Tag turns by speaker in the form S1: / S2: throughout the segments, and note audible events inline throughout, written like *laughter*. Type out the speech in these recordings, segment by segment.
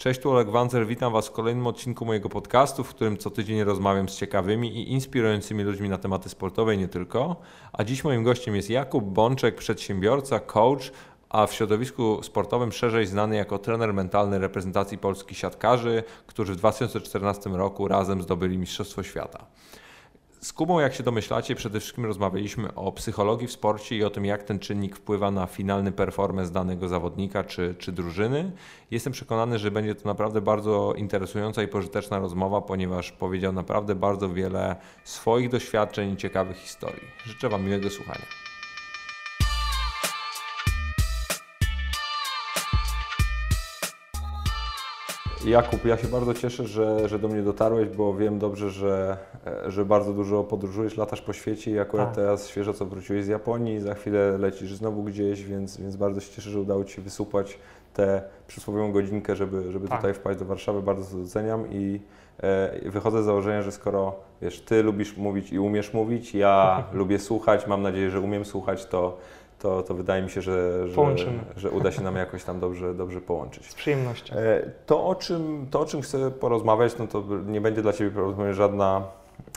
S1: Cześć, tu Oleg Wanzer, witam Was w kolejnym odcinku mojego podcastu, w którym co tydzień rozmawiam z ciekawymi i inspirującymi ludźmi na tematy sportowe i nie tylko. A dziś moim gościem jest Jakub Bączek, przedsiębiorca, coach, a w środowisku sportowym szerzej znany jako trener mentalny reprezentacji polskich siatkarzy, którzy w 2014 roku razem zdobyli Mistrzostwo Świata. Z Kubą, jak się domyślacie, przede wszystkim rozmawialiśmy o psychologii w sporcie i o tym, jak ten czynnik wpływa na finalny performance danego zawodnika czy, czy drużyny. Jestem przekonany, że będzie to naprawdę bardzo interesująca i pożyteczna rozmowa, ponieważ powiedział naprawdę bardzo wiele swoich doświadczeń i ciekawych historii. Życzę Wam miłego słuchania. Jakub, ja się bardzo cieszę, że, że do mnie dotarłeś, bo wiem dobrze, że, że bardzo dużo podróżujesz, latasz po świecie i akurat tak. teraz świeżo co wróciłeś z Japonii, za chwilę lecisz znowu gdzieś, więc, więc bardzo się cieszę, że udało Ci się wysupać tę przysłowiową godzinkę, żeby, żeby tak. tutaj wpaść do Warszawy. Bardzo to doceniam i e, wychodzę z założenia, że skoro wiesz, Ty lubisz mówić i umiesz mówić, ja *laughs* lubię słuchać, mam nadzieję, że umiem słuchać, to to, to wydaje mi się, że, że, że, uda się nam jakoś tam dobrze, dobrze połączyć.
S2: Z przyjemnością.
S1: E, to o, czym, to, o czym chcę porozmawiać, no to nie będzie dla Ciebie prawdopodobnie żadna,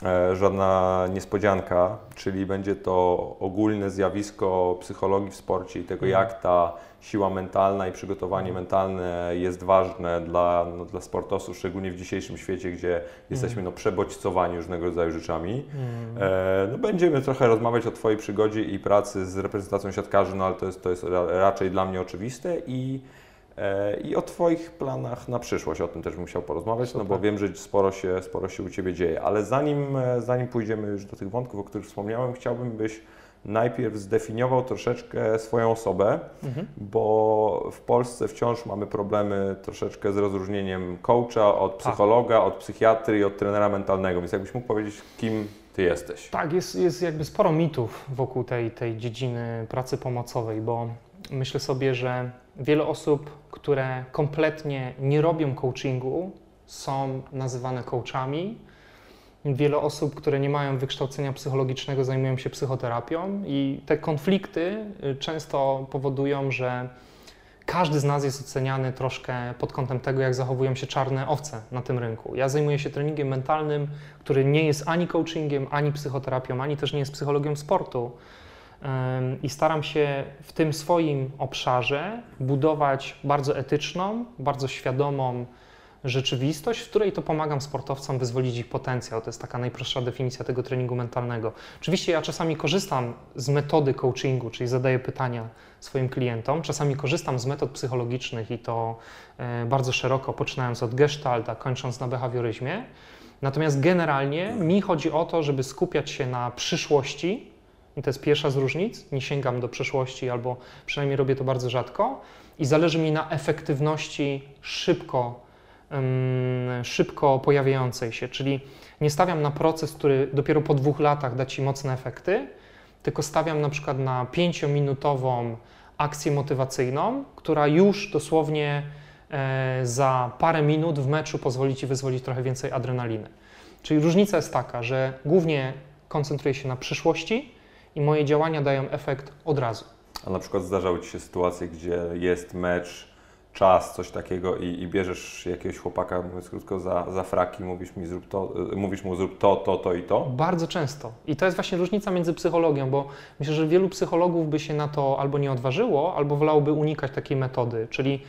S1: e, żadna niespodzianka, czyli będzie to ogólne zjawisko psychologii w sporcie i tego, mhm. jak ta siła mentalna i przygotowanie mentalne jest ważne dla, no, dla sportowców, szczególnie w dzisiejszym świecie, gdzie jesteśmy no, przebodźcowani różnego rodzaju rzeczami. Mm. E, no, będziemy trochę rozmawiać o Twojej przygodzie i pracy z reprezentacją siatkarzy, no ale to jest, to jest raczej dla mnie oczywiste i e, i o Twoich planach na przyszłość, o tym też bym chciał porozmawiać, Super. no bo wiem, że sporo się, sporo się u Ciebie dzieje. Ale zanim, e, zanim pójdziemy już do tych wątków, o których wspomniałem, chciałbym, byś najpierw zdefiniował troszeczkę swoją osobę, mhm. bo w Polsce wciąż mamy problemy troszeczkę z rozróżnieniem coacha od tak. psychologa, od psychiatry i od trenera mentalnego. Więc jakbyś mógł powiedzieć, kim ty jesteś?
S2: Tak, jest, jest jakby sporo mitów wokół tej, tej dziedziny pracy pomocowej, bo myślę sobie, że wiele osób, które kompletnie nie robią coachingu, są nazywane coachami Wiele osób, które nie mają wykształcenia psychologicznego, zajmują się psychoterapią, i te konflikty y, często powodują, że każdy z nas jest oceniany troszkę pod kątem tego, jak zachowują się czarne owce na tym rynku. Ja zajmuję się treningiem mentalnym, który nie jest ani coachingiem, ani psychoterapią, ani też nie jest psychologią sportu. I staram się w tym swoim obszarze budować bardzo etyczną, bardzo świadomą, rzeczywistość, w której to pomagam sportowcom wyzwolić ich potencjał. To jest taka najprostsza definicja tego treningu mentalnego. Oczywiście ja czasami korzystam z metody coachingu, czyli zadaję pytania swoim klientom. Czasami korzystam z metod psychologicznych i to e, bardzo szeroko, poczynając od gestalt, a kończąc na behawioryzmie. Natomiast generalnie mi chodzi o to, żeby skupiać się na przyszłości, i to jest pierwsza z różnic. Nie sięgam do przeszłości, albo przynajmniej robię to bardzo rzadko. I zależy mi na efektywności szybko szybko pojawiającej się, czyli nie stawiam na proces, który dopiero po dwóch latach da Ci mocne efekty, tylko stawiam na przykład na pięciominutową akcję motywacyjną, która już dosłownie e, za parę minut w meczu pozwoli Ci wyzwolić trochę więcej adrenaliny. Czyli różnica jest taka, że głównie koncentruję się na przyszłości i moje działania dają efekt od razu.
S1: A na przykład zdarzały Ci się sytuacje, gdzie jest mecz, czas, coś takiego i, i, bierzesz jakiegoś chłopaka, mówiąc krótko, za, za fraki, mówisz, mi, zrób to, y, mówisz mu zrób to, to, to i to?
S2: Bardzo często. I to jest właśnie różnica między psychologią, bo myślę, że wielu psychologów by się na to albo nie odważyło, albo wolałoby unikać takiej metody. Czyli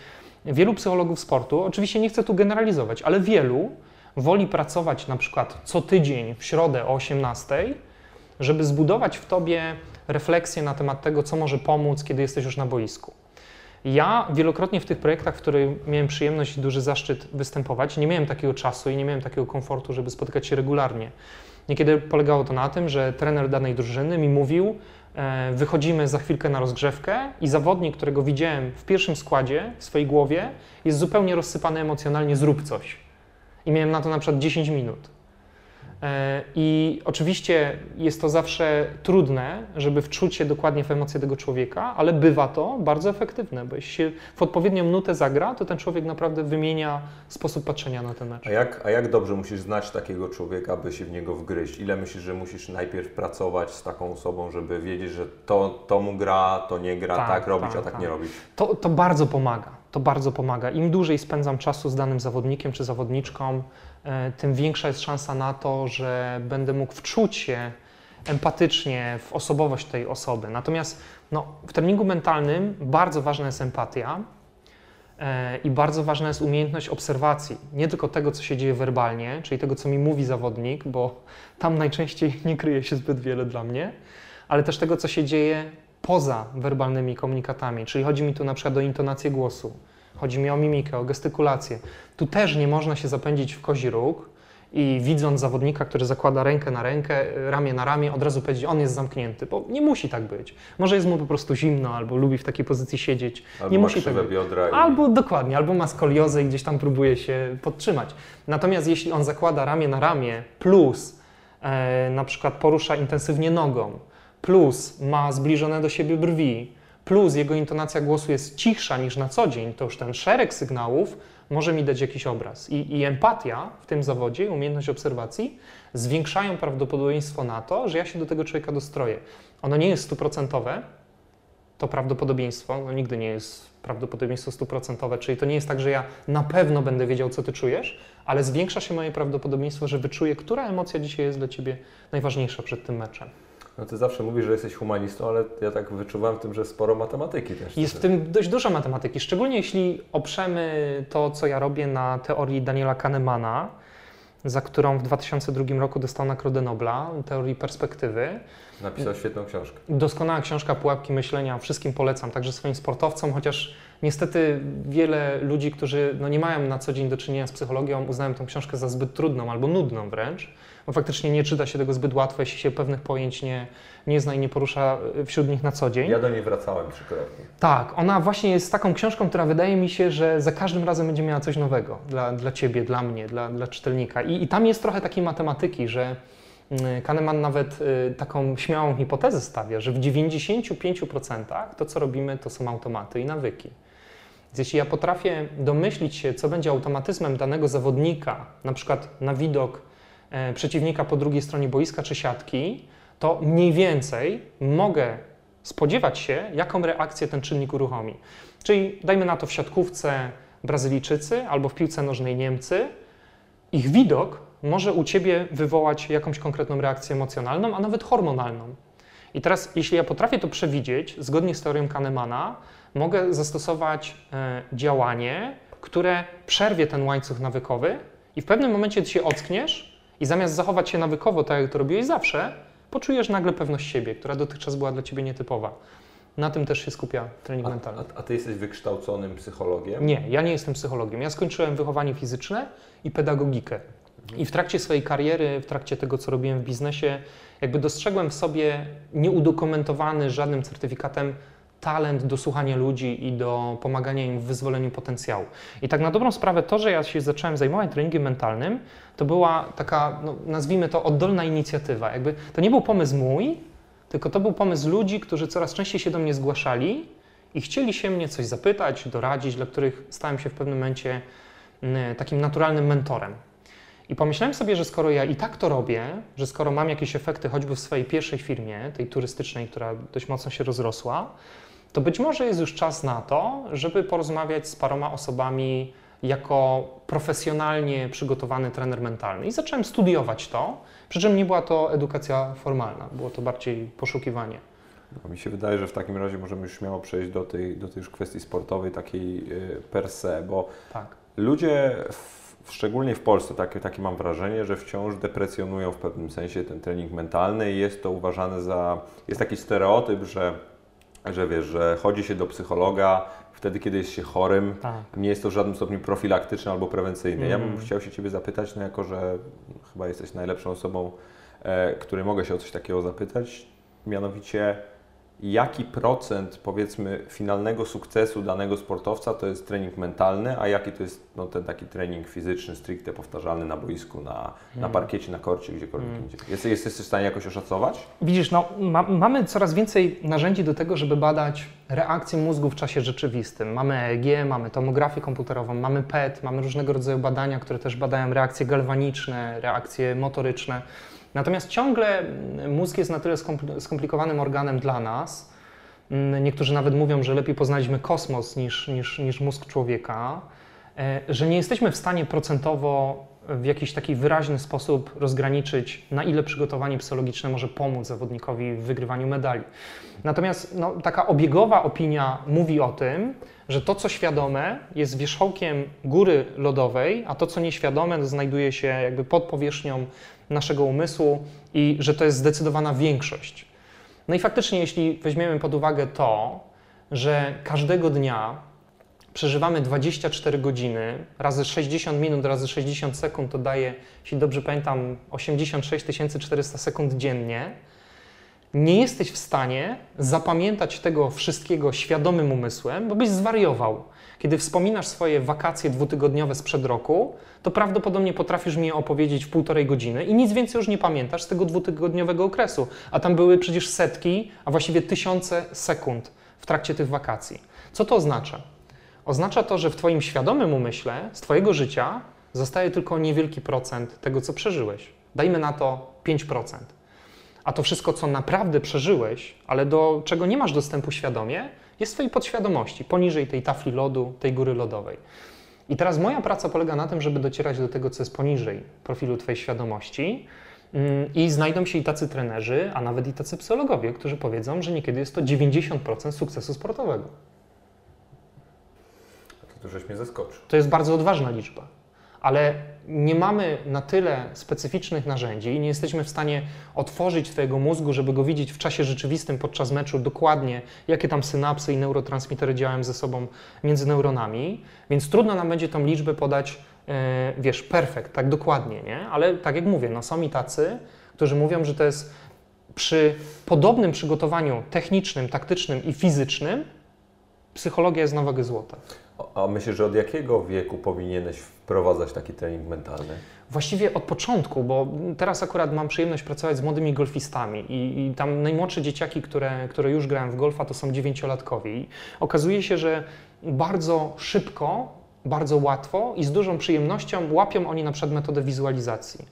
S2: wielu psychologów sportu, oczywiście nie chcę tu generalizować, ale wielu woli pracować na przykład co tydzień w środę o 18, żeby zbudować w tobie refleksję na temat tego, co może pomóc, kiedy jesteś już na boisku. Ja wielokrotnie w tych projektach, w których miałem przyjemność i duży zaszczyt występować, nie miałem takiego czasu i nie miałem takiego komfortu, żeby spotykać się regularnie. Niekiedy polegało to na tym, że trener danej drużyny mi mówił, e, wychodzimy za chwilkę na rozgrzewkę i zawodnik, którego widziałem w pierwszym składzie w swojej głowie, jest zupełnie rozsypany emocjonalnie, zrób coś. I miałem na to na przykład 10 minut. E, I oczywiście jest to zawsze trudne, żeby wczuć się dokładnie w emocje tego człowieka, ale bywa to bardzo efektywne, bo jeśli się w odpowiednią minutę zagra, to ten człowiek naprawdę wymienia sposób patrzenia na ten mecz.
S1: A jak, a jak dobrze musisz znać takiego człowieka, by się w niego wgryźć? Ile myślisz, że musisz najpierw pracować z taką osobą, żeby wiedzieć, że to, to mu gra, to nie gra, tak, tak robić, tak, a tak, tak, nie robić?
S2: To, to bardzo pomaga to bardzo pomaga. Im dłużej spędzam czasu z danym zawodnikiem czy zawodniczką, tym większa jest szansa na to, że będę mógł wczuć się empatycznie w osobowość tej osoby. Natomiast no, w treningu mentalnym bardzo ważna jest empatia e, i bardzo ważna jest umiejętność obserwacji. Nie tylko tego, co się dzieje werbalnie, czyli tego, co mi mówi zawodnik, bo tam najczęściej *laughs* nie kryje się zbyt wiele dla mnie, ale też tego, co się dzieje poza werbalnymi komunikatami, czyli chodzi mi tu na przykład o intonację głosu, chodzi mi o mimikę, o gestykulację. Tu też nie można się zapędzić w kozi róg i widząc zawodnika, który zakłada rękę na rękę, ramię na ramię, od razu powiedzieć, on jest zamknięty, bo nie musi tak być. Może jest mu po prostu zimno, albo lubi w takiej pozycji siedzieć.
S1: Albo
S2: nie musi tak być.
S1: biodra i-
S2: Albo dokładnie, albo ma skoliozę i gdzieś tam próbuje się podtrzymać. Natomiast jeśli on zakłada ramię na ramię, plus e, na przykład porusza intensywnie nogą, plus ma zbliżone do siebie brwi, plus jego intonacja głosu jest cichsza niż na co dzień, to już ten szereg sygnałów może mi dać jakiś obraz. I, i empatia w tym zawodzie, umiejętność obserwacji zwiększają prawdopodobieństwo na to, że ja się do tego człowieka dostroję. Ono nie jest stuprocentowe, to prawdopodobieństwo, no nigdy nie jest prawdopodobieństwo stuprocentowe, czyli to nie jest tak, że ja na pewno będę wiedział, co ty czujesz, ale zwiększa się moje prawdopodobieństwo, że wyczuję, która emocja dzisiaj jest dla ciebie najważniejsza przed tym meczem.
S1: No ty zawsze mówisz, że jesteś humanistą, ale ja tak wyczuwam w tym, że sporo matematyki też.
S2: Jest w tym dość dużo matematyki, szczególnie jeśli oprzemy to, co ja robię na teorii Daniela Kahnemana, za którą w 2002 roku dostał Nagrodę Nobla, teorii perspektywy.
S1: Napisał świetną książkę.
S2: Doskonała książka Pułapki Myślenia, wszystkim polecam, także swoim sportowcom, chociaż niestety wiele ludzi, którzy no, nie mają na co dzień do czynienia z psychologią, uznają tę książkę za zbyt trudną albo nudną wręcz, bo faktycznie nie czyta się tego zbyt łatwo, jeśli się pewnych pojęć nie, nie zna i nie porusza y, wśród nich na co dzień.
S1: Ja do niej wracałem trzykrotnie.
S2: Tak, ona właśnie jest taką książką, która wydaje mi się, że za każdym razem będzie miała coś nowego dla, dla ciebie, dla mnie, dla, dla czytelnika. I, I tam jest trochę takiej matematyki, że mm, Kahneman nawet y, taką śmiałą hipotezę stawia, że w 95% to, co robimy, to są automaty i nawyki. Więc jeśli ja potrafię domyślić się, co będzie automatyzmem danego zawodnika, na przykład na widok przeciwnika po drugiej stronie boiska czy siatki, to mniej więcej mogę spodziewać się, jaką reakcję ten czynnik uruchomi. Czyli dajmy na to w siatkówce Brazylijczycy albo w piłce nożnej Niemcy, ich widok może u ciebie wywołać jakąś konkretną reakcję emocjonalną, a nawet hormonalną. I teraz, jeśli ja potrafię to przewidzieć, zgodnie z teorią Kahnemana, mogę zastosować e, działanie, które przerwie ten łańcuch nawykowy i w pewnym momencie ty się ockniesz i zamiast zachować się nawykowo, tak jak to robiłeś zawsze, poczujesz nagle pewność siebie, która dotychczas była dla ciebie nietypowa. Na tym też się skupia trening
S1: A,
S2: mentalny.
S1: a, a ty jesteś wykształconym psychologiem?
S2: Nie, ja nie jestem psychologiem. Ja skończyłem wychowanie fizyczne i pedagogikę. I w trakcie swojej kariery, w trakcie tego, co robiłem w biznesie, jakby dostrzegłem w sobie nieudokumentowany żadnym certyfikatem talent do słuchania ludzi i do pomagania im w wyzwoleniu potencjału. I tak na dobrą sprawę to, że ja się zacząłem zajmować treningiem mentalnym, to była taka, no, nazwijmy to, oddolna inicjatywa. Jakby to nie był pomysł mój, tylko to był pomysł ludzi, którzy coraz częściej się do mnie zgłaszali i chcieli się mnie coś zapytać, doradzić, dla których stałem się w pewnym momencie mm, takim naturalnym mentorem. I pomyślałem sobie, że skoro ja i tak to robię, że skoro mam jakieś efekty choćby w swojej pierwszej firmie, tej turystycznej, która dość mocno się rozrosła, to być może jest już czas na to, żeby porozmawiać z paroma osobami jako profesjonalnie przygotowany trener mentalny. I zacząłem studiować to, przy czym nie była to edukacja formalna, było to bardziej poszukiwanie.
S1: No, mi się wydaje, że w takim razie możemy już śmiało przejść do tej, do tej już kwestii sportowej, takiej y, per se, bo
S2: Tak.
S1: ludzie, w, szczególnie w Polsce, takie, takie mam wrażenie, że wciąż deprecjonują w pewnym sensie ten trening mentalny i jest to uważane za, jest taki stereotyp, że, że wiesz, że chodzi się do psychologa wtedy, kiedy jest się chorym,
S2: Tak.
S1: nie jest to w żadnym stopniu profilaktyczne albo prewencyjne. Ja bym
S2: Mm.
S1: chciał się Ciebie zapytać, no jako że chyba jesteś najlepszą osobą, e, której mogę się o coś takiego zapytać, mianowicie jaki procent powiedzmy finalnego sukcesu danego sportowca to jest trening mentalny, a jaki to jest no, ten taki trening fizyczny, stricte powtarzalny na boisku, na, na
S2: Mm.
S1: parkiecie, na korcie, gdziekolwiek
S2: Mm.
S1: indziej. Jest, jesteś w stanie jakoś oszacować?
S2: Widzisz, no, ma, mamy coraz więcej narzędzi do tego, żeby badać reakcję mózgu w czasie rzeczywistym. Mamy EEG, mamy tomografię komputerową, mamy PET, mamy różnego rodzaju badania, które też badają reakcje galwaniczne, reakcje motoryczne. Natomiast ciągle mózg jest na tyle skompl- skomplikowanym organem dla nas, Mm, niektórzy nawet mówią, że lepiej poznaliśmy kosmos niż, niż, niż mózg człowieka, e, że nie jesteśmy w stanie procentowo w jakiś taki wyraźny sposób rozgraniczyć, na ile przygotowanie psychologiczne może pomóc zawodnikowi w wygrywaniu medali. Natomiast no, taka obiegowa opinia mówi o tym, że to, co świadome, jest wierzchołkiem góry lodowej, a to, co nieświadome, znajduje się jakby pod powierzchnią naszego umysłu i że to jest zdecydowana większość. No i faktycznie, jeśli weźmiemy pod uwagę to, że każdego dnia przeżywamy 24 godziny, razy 60 minut, razy 60 sekund, to daje, jeśli dobrze pamiętam, 86 400 sekund dziennie, nie jesteś w stanie zapamiętać tego wszystkiego świadomym umysłem, bo byś zwariował. Kiedy wspominasz swoje wakacje dwutygodniowe sprzed roku, to prawdopodobnie potrafisz mi je opowiedzieć w półtorej godziny i nic więcej już nie pamiętasz z tego dwutygodniowego okresu. A tam były przecież setki, a właściwie tysiące sekund w trakcie tych wakacji. Co to oznacza? Oznacza to, że w Twoim świadomym umyśle z Twojego życia zostaje tylko niewielki procent tego, co przeżyłeś. Dajmy na to 5%. A to wszystko, co naprawdę przeżyłeś, ale do czego nie masz dostępu świadomie, jest w Twojej podświadomości, poniżej tej tafli lodu, tej góry lodowej. I teraz moja praca polega na tym, żeby docierać do tego, co jest poniżej profilu Twojej świadomości. Mm, I znajdą się i tacy trenerzy, a nawet i tacy psychologowie, którzy powiedzą, że niekiedy jest to 90% sukcesu sportowego.
S1: Żeś mnie zaskoczył.
S2: To jest bardzo odważna liczba, ale nie mamy na tyle specyficznych narzędzi i nie jesteśmy w stanie otworzyć Twojego mózgu, żeby go widzieć w czasie rzeczywistym podczas meczu dokładnie, jakie tam synapsy i neurotransmitery działają ze sobą między neuronami, więc trudno nam będzie tą liczbę podać, e, wiesz, perfekt, tak dokładnie, nie? Ale tak jak mówię, no są i tacy, którzy mówią, że to jest przy podobnym przygotowaniu technicznym, taktycznym i fizycznym psychologia jest na wagę złota.
S1: A myślisz, że od jakiego wieku powinieneś wprowadzać taki trening mentalny?
S2: Właściwie od początku, bo teraz akurat mam przyjemność pracować z młodymi golfistami i, i tam najmłodsze dzieciaki, które, które już grają w golfa, to są dziewięciolatkowie. I okazuje się, że bardzo szybko, bardzo łatwo i z dużą przyjemnością łapią oni na przykład metodę wizualizacji.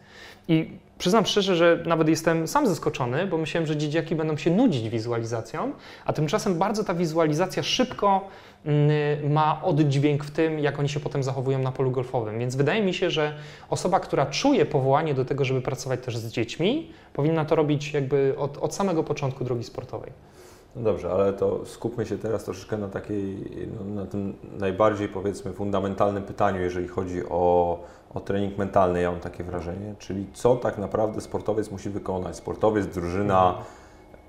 S2: I przyznam szczerze, że nawet jestem sam zaskoczony, bo myślałem, że dzieciaki będą się nudzić wizualizacją, a tymczasem bardzo ta wizualizacja szybko mm, ma oddźwięk w tym, jak oni się potem zachowują na polu golfowym. Więc wydaje mi się, że osoba, która czuje powołanie do tego, żeby pracować też z dziećmi, powinna to robić jakby od, od samego początku drogi sportowej.
S1: No dobrze, ale to skupmy się teraz troszeczkę na takiej, no, na tym najbardziej powiedzmy fundamentalnym pytaniu, jeżeli chodzi o, o trening mentalny, ja mam takie wrażenie, czyli co tak naprawdę sportowiec musi wykonać, sportowiec, drużyna,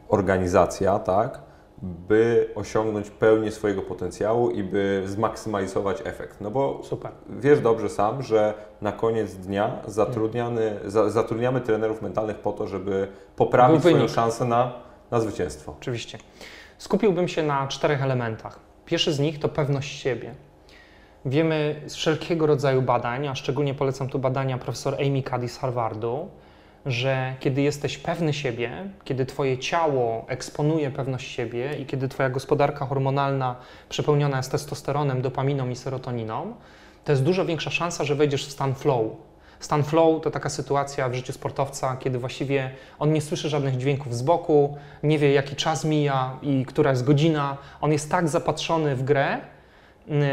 S1: organizacja, tak, by osiągnąć pełnię swojego potencjału i by zmaksymalizować efekt. No bo Super. wiesz dobrze sam, że na koniec dnia zatrudniany, za, zatrudniamy trenerów mentalnych po to, żeby poprawić swoją szansę na, na zwycięstwo.
S2: Oczywiście. Skupiłbym się na czterech elementach. Pierwszy z nich to pewność siebie. Wiemy z wszelkiego rodzaju badań, a szczególnie polecam tu badania profesor Amy Cuddy z Harvardu, że kiedy jesteś pewny siebie, kiedy Twoje ciało eksponuje pewność siebie i kiedy Twoja gospodarka hormonalna przepełniona jest testosteronem, dopaminą i serotoniną, to jest dużo większa szansa, że wejdziesz w stan flow. Stan flow to taka sytuacja w życiu sportowca, kiedy właściwie on nie słyszy żadnych dźwięków z boku, nie wie jaki czas mija i która jest godzina. On jest tak zapatrzony w grę,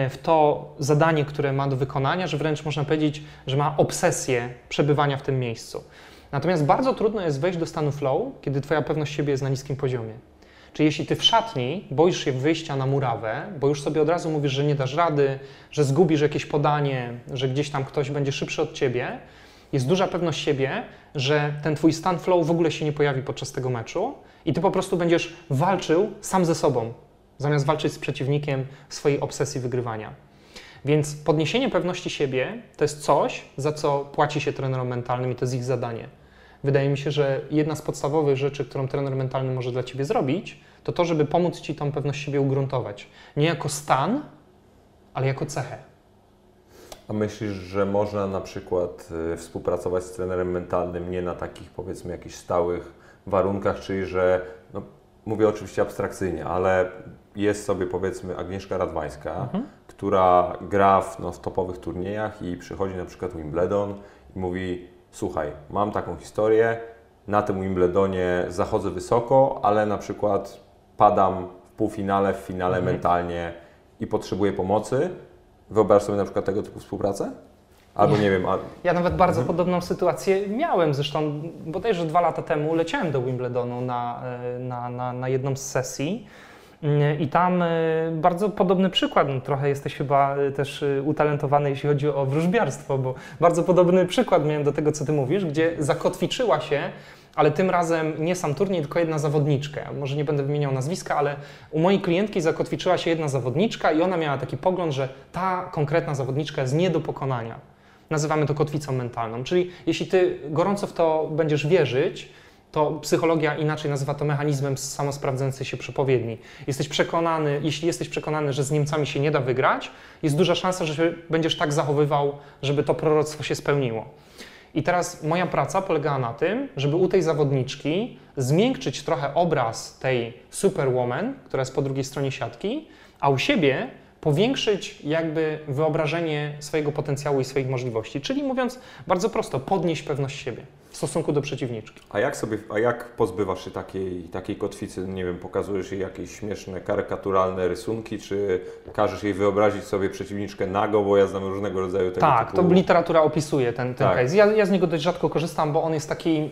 S2: w to zadanie, które ma do wykonania, że wręcz można powiedzieć, że ma obsesję przebywania w tym miejscu. Natomiast bardzo trudno jest wejść do stanu flow, kiedy Twoja pewność siebie jest na niskim poziomie. Czyli jeśli Ty w szatni boisz się wyjścia na murawę, bo już sobie od razu mówisz, że nie dasz rady, że zgubisz jakieś podanie, że gdzieś tam ktoś będzie szybszy od Ciebie, jest duża pewność siebie, że ten Twój stan flow w ogóle się nie pojawi podczas tego meczu i Ty po prostu będziesz walczył sam ze sobą, zamiast walczyć z przeciwnikiem swojej obsesji wygrywania. Więc podniesienie pewności siebie to jest coś, za co płaci się trenerom mentalnym i to jest ich zadanie. Wydaje mi się, że jedna z podstawowych rzeczy, którą trener mentalny może dla Ciebie zrobić, to to, żeby pomóc Ci tą pewność siebie ugruntować. Nie jako stan, ale jako cechę.
S1: A myślisz, że można na przykład y, współpracować z trenerem mentalnym nie na takich powiedzmy jakichś stałych warunkach, czyli że, no, mówię oczywiście abstrakcyjnie, ale jest sobie powiedzmy Agnieszka Radwańska, mhm. która gra w, no, topowych turniejach i przychodzi na przykład Wimbledon i mówi słuchaj, mam taką historię, na tym Wimbledonie zachodzę wysoko, ale na przykład padam w półfinale, w finale
S2: Mhm.
S1: mentalnie i potrzebuje pomocy, wyobraź sobie na przykład tego typu współpracę? Albo nie wiem, a,
S2: Ja nawet bardzo
S1: Mhm.
S2: podobną sytuację miałem. Zresztą bodajże dwa lata temu leciałem do Wimbledonu na, e, na, na, na jedną z sesji. I tam e, bardzo podobny przykład. No, Trochę jesteś chyba e, też e, utalentowany, jeśli chodzi o wróżbiarstwo, bo bardzo podobny przykład miałem do tego, co ty mówisz, gdzie zakotwiczyła się, ale tym razem nie sam turniej, tylko jedna zawodniczka. Może nie będę wymieniał nazwiska, ale u mojej klientki zakotwiczyła się jedna zawodniczka i ona miała taki pogląd, że ta konkretna zawodniczka jest nie do pokonania. Nazywamy to kotwicą mentalną. Czyli jeśli ty gorąco w to będziesz wierzyć, to psychologia inaczej nazywa to mechanizmem samosprawdzającej się przepowiedni. Jesteś przekonany, jeśli jesteś przekonany, że z Niemcami się nie da wygrać, jest duża szansa, że się będziesz tak zachowywał, żeby to proroctwo się spełniło. I teraz moja praca polegała na tym, żeby u tej zawodniczki zmiękczyć trochę obraz tej superwoman, która jest po drugiej stronie siatki, a u siebie powiększyć jakby wyobrażenie swojego potencjału i swoich możliwości. Czyli mówiąc bardzo prosto, podnieść pewność siebie w stosunku do przeciwniczki.
S1: a jak sobie, a jak pozbywasz się takiej, takiej kotwicy? Nie wiem, pokazujesz jej jakieś śmieszne, karykaturalne rysunki, czy każesz jej wyobrazić sobie przeciwniczkę nago, bo ja znam różnego rodzaju tego
S2: Tak,
S1: typu...
S2: to literatura opisuje ten, ten
S1: Tak.
S2: case. Ja, ja z niego dość rzadko korzystam, bo on jest taki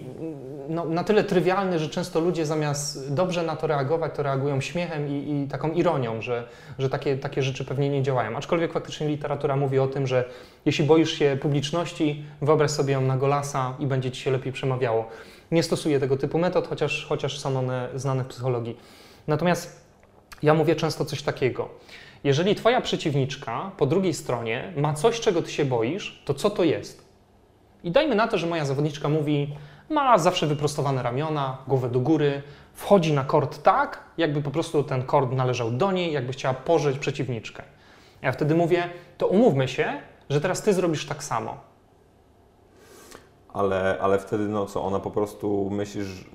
S2: no, na tyle trywialny, że często ludzie zamiast dobrze na to reagować, to reagują śmiechem i, i taką ironią, że, że takie, takie rzeczy pewnie nie działają. Aczkolwiek faktycznie literatura mówi o tym, że jeśli boisz się publiczności, wyobraź sobie ją na golasa i będzie ci się lepiej przemawiało. Nie stosuję tego typu metod, chociaż, chociaż są one znane w psychologii. Natomiast ja mówię często coś takiego. Jeżeli twoja przeciwniczka po drugiej stronie ma coś, czego ty się boisz, to co to jest? I dajmy na to, że moja zawodniczka mówi, ma zawsze wyprostowane ramiona, głowę do góry, wchodzi na kort tak, jakby po prostu ten kort należał do niej, jakby chciała pożreć przeciwniczkę. Ja wtedy mówię, to umówmy się, że teraz ty zrobisz tak samo.
S1: Ale, ale wtedy, no co, ona po prostu myślisz...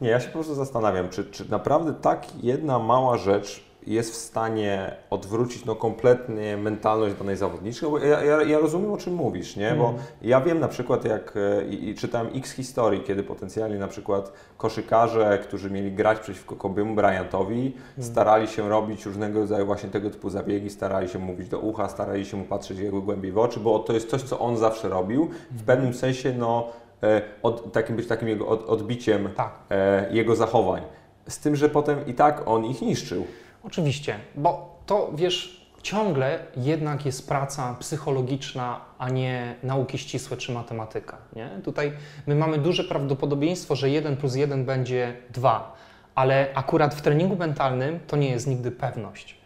S1: Nie, ja się po prostu zastanawiam, czy, czy naprawdę tak jedna mała rzecz jest w stanie odwrócić no, kompletnie mentalność danej zawodniczki? Bo ja, ja, ja rozumiem, o czym mówisz, nie? Bo
S2: Mm.
S1: ja wiem na przykład, jak e, i, i czytałem x historii, kiedy potencjalnie na przykład koszykarze, którzy mieli grać przeciwko Kobiemu Bryantowi, starali się robić różnego rodzaju właśnie tego typu zabiegi, starali się mówić do ucha, starali się mu patrzeć jego głębiej w oczy, bo to jest coś, co on zawsze robił. W pewnym sensie, no, e, od, takim być takim jego od, odbiciem
S2: Tak.
S1: e, jego zachowań. Z tym, że potem i tak on ich niszczył.
S2: Oczywiście, bo to wiesz, ciągle jednak jest praca psychologiczna, a nie nauki ścisłe czy matematyka. Nie? Tutaj my mamy duże prawdopodobieństwo, że 1 plus 1 będzie 2, ale akurat w treningu mentalnym to nie jest nigdy pewność.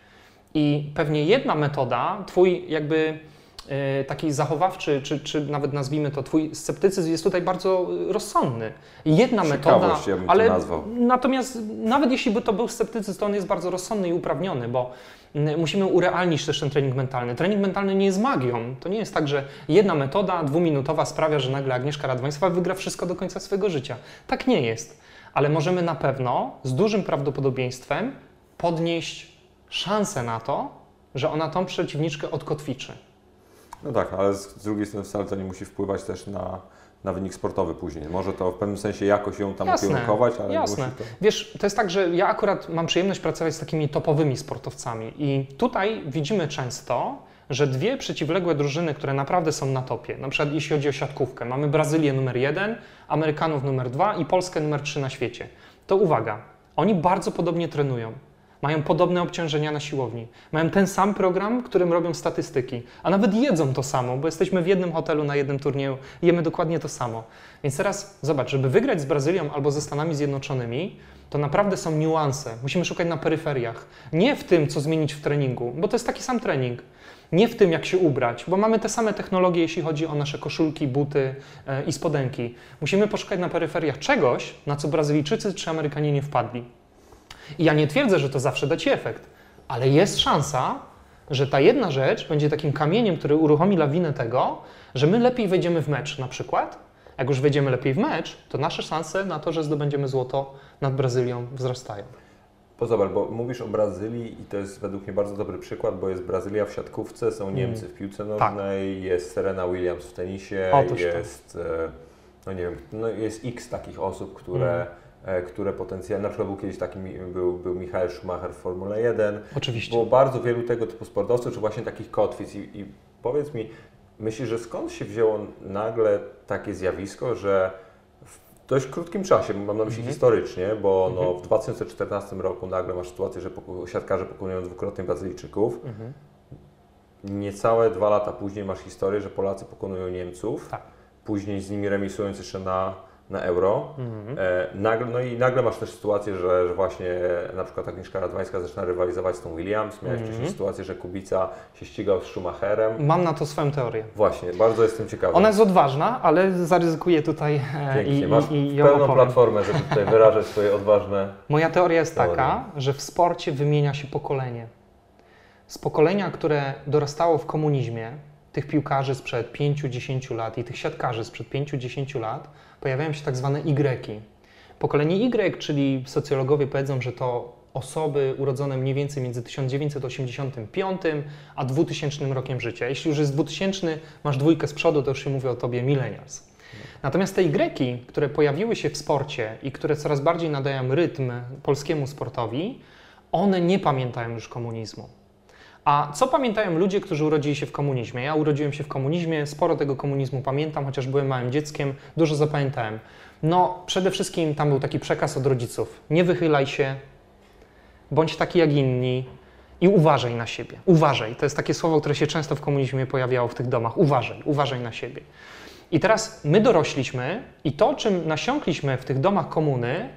S2: I pewnie jedna metoda, twój jakby taki zachowawczy, czy, czy nawet nazwijmy to, twój sceptycyzm jest tutaj bardzo e, rozsądny. Jedna metoda,
S1: ja
S2: ale
S1: nazwał.
S2: natomiast nawet jeśli by to był sceptycyzm, to on jest bardzo rozsądny i uprawniony, bo musimy urealnić też ten trening mentalny. Trening mentalny nie jest magią. To nie jest tak, że jedna metoda dwuminutowa sprawia, że nagle Agnieszka Radwańska wygra wszystko do końca swojego życia. Tak nie jest. Ale możemy na pewno z dużym prawdopodobieństwem podnieść szansę na to, że ona tą przeciwniczkę odkotwiczy.
S1: No tak, ale z, z drugiej strony wcale to nie musi wpływać też na, na wynik sportowy później. Może to w pewnym sensie jakoś ją tam
S2: Jasne,
S1: ukierunkować, ale
S2: jasne.
S1: musi to...
S2: Wiesz, to jest tak, że ja akurat mam przyjemność pracować z takimi topowymi sportowcami i tutaj widzimy często, że dwie przeciwległe drużyny, które naprawdę są na topie, na przykład jeśli chodzi o siatkówkę, mamy Brazylię numer jeden, Amerykanów numer dwa i Polskę numer trzy na świecie. To uwaga, oni bardzo podobnie trenują. Mają podobne obciążenia na siłowni. Mają ten sam program, którym robią statystyki. A nawet jedzą to samo, bo jesteśmy w jednym hotelu na jednym turnieju, jemy dokładnie to samo. Więc teraz zobacz, żeby wygrać z Brazylią albo ze Stanami Zjednoczonymi, to naprawdę są niuanse. Musimy szukać na peryferiach. Nie w tym, co zmienić w treningu, bo to jest taki sam trening. Nie w tym, jak się ubrać, bo mamy te same technologie, jeśli chodzi o nasze koszulki, buty e, i spodenki. Musimy poszukać na peryferiach czegoś, na co Brazylijczycy czy Amerykanie nie wpadli. I ja nie twierdzę, że to zawsze da Ci efekt, ale jest szansa, że ta jedna rzecz będzie takim kamieniem, który uruchomi lawinę tego, że my lepiej wejdziemy w mecz na przykład. Jak już wejdziemy lepiej w mecz, to nasze szanse na to, że zdobędziemy złoto nad Brazylią wzrastają.
S1: Bo zobacz, bo mówisz o Brazylii i to jest według mnie bardzo dobry przykład, bo jest Brazylia w siatkówce, są Niemcy w piłce nożnej, jest Serena Williams w tenisie,
S2: Otóż to.
S1: jest, e, no nie wiem, no jest x takich osób, które e, które potencjalnie, na przykład był kiedyś taki, był, był Michael Schumacher w Formule 1,
S2: Oczywiście.
S1: było bardzo wielu tego typu sportowców, czy właśnie takich kotwic i, i powiedz mi, myślisz, że skąd się wzięło nagle takie zjawisko, że w dość krótkim czasie, mam na myśli
S2: Mhm.
S1: historycznie, bo no, w 2014 roku nagle masz sytuację, że siatkarze pokonują dwukrotnie Brazylijczyków,
S2: Mhm.
S1: Niecałe dwa lata później masz historię, że Polacy pokonują Niemców.
S2: Tak.
S1: Później z nimi remisując jeszcze na, na euro.
S2: Mhm.
S1: E, nagle, no i nagle masz też sytuację, że, że właśnie na przykład Agnieszka Radwańska zaczyna rywalizować z tą Williams. Miałeś
S2: Mhm.
S1: wcześniej sytuację, że Kubica się ścigał z Schumacherem.
S2: Mam na to swoją teorię.
S1: Właśnie, bardzo jestem ciekawy.
S2: Ona jest odważna, ale zaryzykuję tutaj e, i,
S1: Pięknie, masz
S2: i, i ją
S1: pełną
S2: opowiem.
S1: platformę, żeby tutaj wyrażać swoje odważne... *laughs*
S2: Moja teoria jest
S1: Teoria.
S2: taka, że w sporcie wymienia się pokolenie. Z pokolenia, które dorastało w komunizmie, tych piłkarzy sprzed 5-10 lat i tych siatkarzy sprzed 5-10 lat, pojawiają się tak zwane Y. Pokolenie Y, czyli socjologowie powiedzą, że to osoby urodzone mniej więcej między 1985 a 2000 rokiem życia. Jeśli już jest 2000, masz dwójkę z przodu, to już się mówi o tobie millennials. Natomiast te Y, które pojawiły się w sporcie i które coraz bardziej nadają rytm polskiemu sportowi, one nie pamiętają już komunizmu. A co pamiętają ludzie, którzy urodzili się w komunizmie? Ja urodziłem się w komunizmie, sporo tego komunizmu pamiętam, chociaż byłem małym dzieckiem, dużo zapamiętałem. No, przede wszystkim tam był taki przekaz od rodziców: nie wychylaj się, bądź taki jak inni i uważaj na siebie. Uważaj. To jest takie słowo, które się często w komunizmie pojawiało w tych domach. Uważaj, uważaj na siebie. I teraz my dorośliśmy i to, czym nasiąkliśmy w tych domach komuny,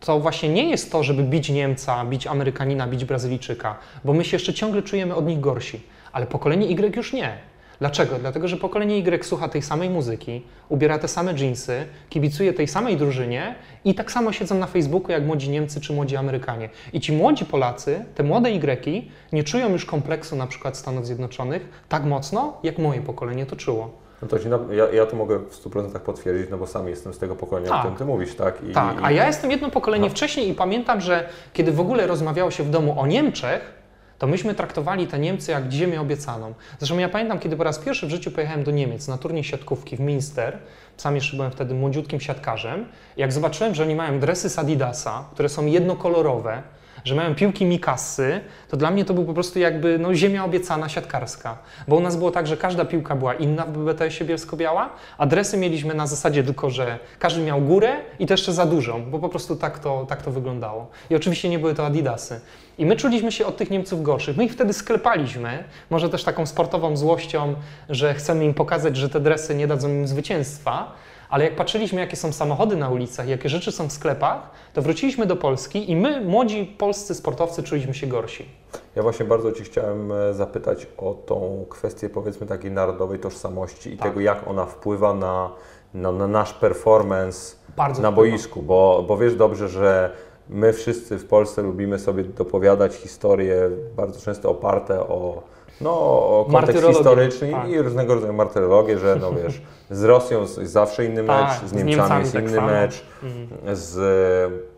S2: to właśnie nie jest to, żeby bić Niemca, bić Amerykanina, bić Brazylijczyka, bo my się jeszcze ciągle czujemy od nich gorsi. Ale pokolenie Y już nie. Dlaczego? Dlatego, że pokolenie Y słucha tej samej muzyki, ubiera te same dżinsy, kibicuje tej samej drużynie i tak samo siedzą na Facebooku jak młodzi Niemcy czy młodzi Amerykanie. I ci młodzi Polacy, te młode Y, nie czują już kompleksu na przykład Stanów Zjednoczonych tak mocno, jak moje pokolenie to czuło.
S1: No to ja, ja to mogę w 100% potwierdzić, no bo sam jestem z tego pokolenia, o
S2: Tak.
S1: którym Ty mówisz, tak? I,
S2: Tak, a ja jestem jedno pokolenie
S1: No.
S2: wcześniej i pamiętam, że kiedy w ogóle rozmawiało się w domu o Niemczech, to myśmy traktowali te Niemcy jak ziemię obiecaną. Zresztą ja pamiętam, kiedy po raz pierwszy w życiu pojechałem do Niemiec na turniej siatkówki w Minster, sam jeszcze byłem wtedy młodziutkim siatkarzem, jak zobaczyłem, że oni mają dresy z Adidasa, które są jednokolorowe, że mają piłki Mikasy, to dla mnie to był po prostu jakby no, ziemia obiecana siatkarska. Bo u nas było tak, że każda piłka była inna w BBTS-ie Bielsko-Biała, a dresy mieliśmy na zasadzie tylko, że każdy miał górę i to jeszcze za dużą, bo po prostu tak to, tak to wyglądało. I oczywiście nie były to Adidasy. I my czuliśmy się od tych Niemców gorszych. My ich wtedy sklepaliśmy, może też taką sportową złością, że chcemy im pokazać, że te dresy nie dadzą im zwycięstwa, ale jak patrzyliśmy, jakie są samochody na ulicach, jakie rzeczy są w sklepach, to wróciliśmy do Polski i my, młodzi polscy sportowcy, czuliśmy się gorsi.
S1: Ja właśnie bardzo Ci chciałem e, zapytać o tą kwestię powiedzmy takiej narodowej tożsamości i
S2: Tak.
S1: tego, jak ona wpływa na, na, na nasz performance
S2: Bardzo
S1: na
S2: wpływa.
S1: boisku, bo, bo wiesz dobrze, że my wszyscy w Polsce lubimy sobie dopowiadać historie bardzo często oparte o, no, kontekst historyczny
S2: tak.
S1: i różnego rodzaju martyrologię, że no wiesz, z Rosją jest zawsze inny mecz,
S2: Tak,
S1: z
S2: z
S1: Niemcami,
S2: Niemcami
S1: jest
S2: tak
S1: inny
S2: samo.
S1: mecz,
S2: Mhm.
S1: z,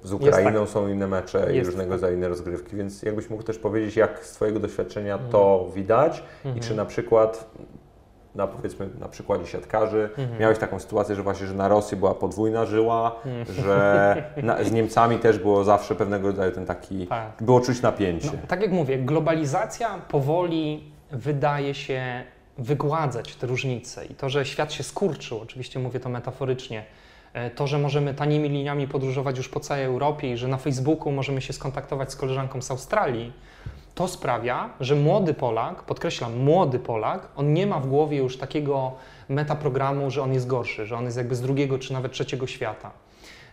S1: z Ukrainą są inne mecze i
S2: Jest
S1: różnego
S2: tak.
S1: rodzaju inne rozgrywki, więc jakbyś mógł też powiedzieć, jak z Twojego doświadczenia to widać i
S2: Mhm.
S1: czy na przykład na powiedzmy na przykładzie siatkarzy
S2: Mhm.
S1: miałeś taką sytuację, że właśnie, że na Rosji była podwójna żyła,
S2: Mhm.
S1: że na, z Niemcami też było zawsze pewnego rodzaju ten taki,
S2: Tak.
S1: było czuć napięcie.
S2: No, tak jak mówię, globalizacja powoli wydaje się wygładzać te różnice i to, że świat się skurczył, oczywiście mówię to metaforycznie, e, to, że możemy tanimi liniami podróżować już po całej Europie i że na Facebooku możemy się skontaktować z koleżanką z Australii, to sprawia, że młody Polak, podkreślam, młody Polak, on nie ma w głowie już takiego metaprogramu, że on jest gorszy, że on jest jakby z drugiego czy nawet trzeciego świata.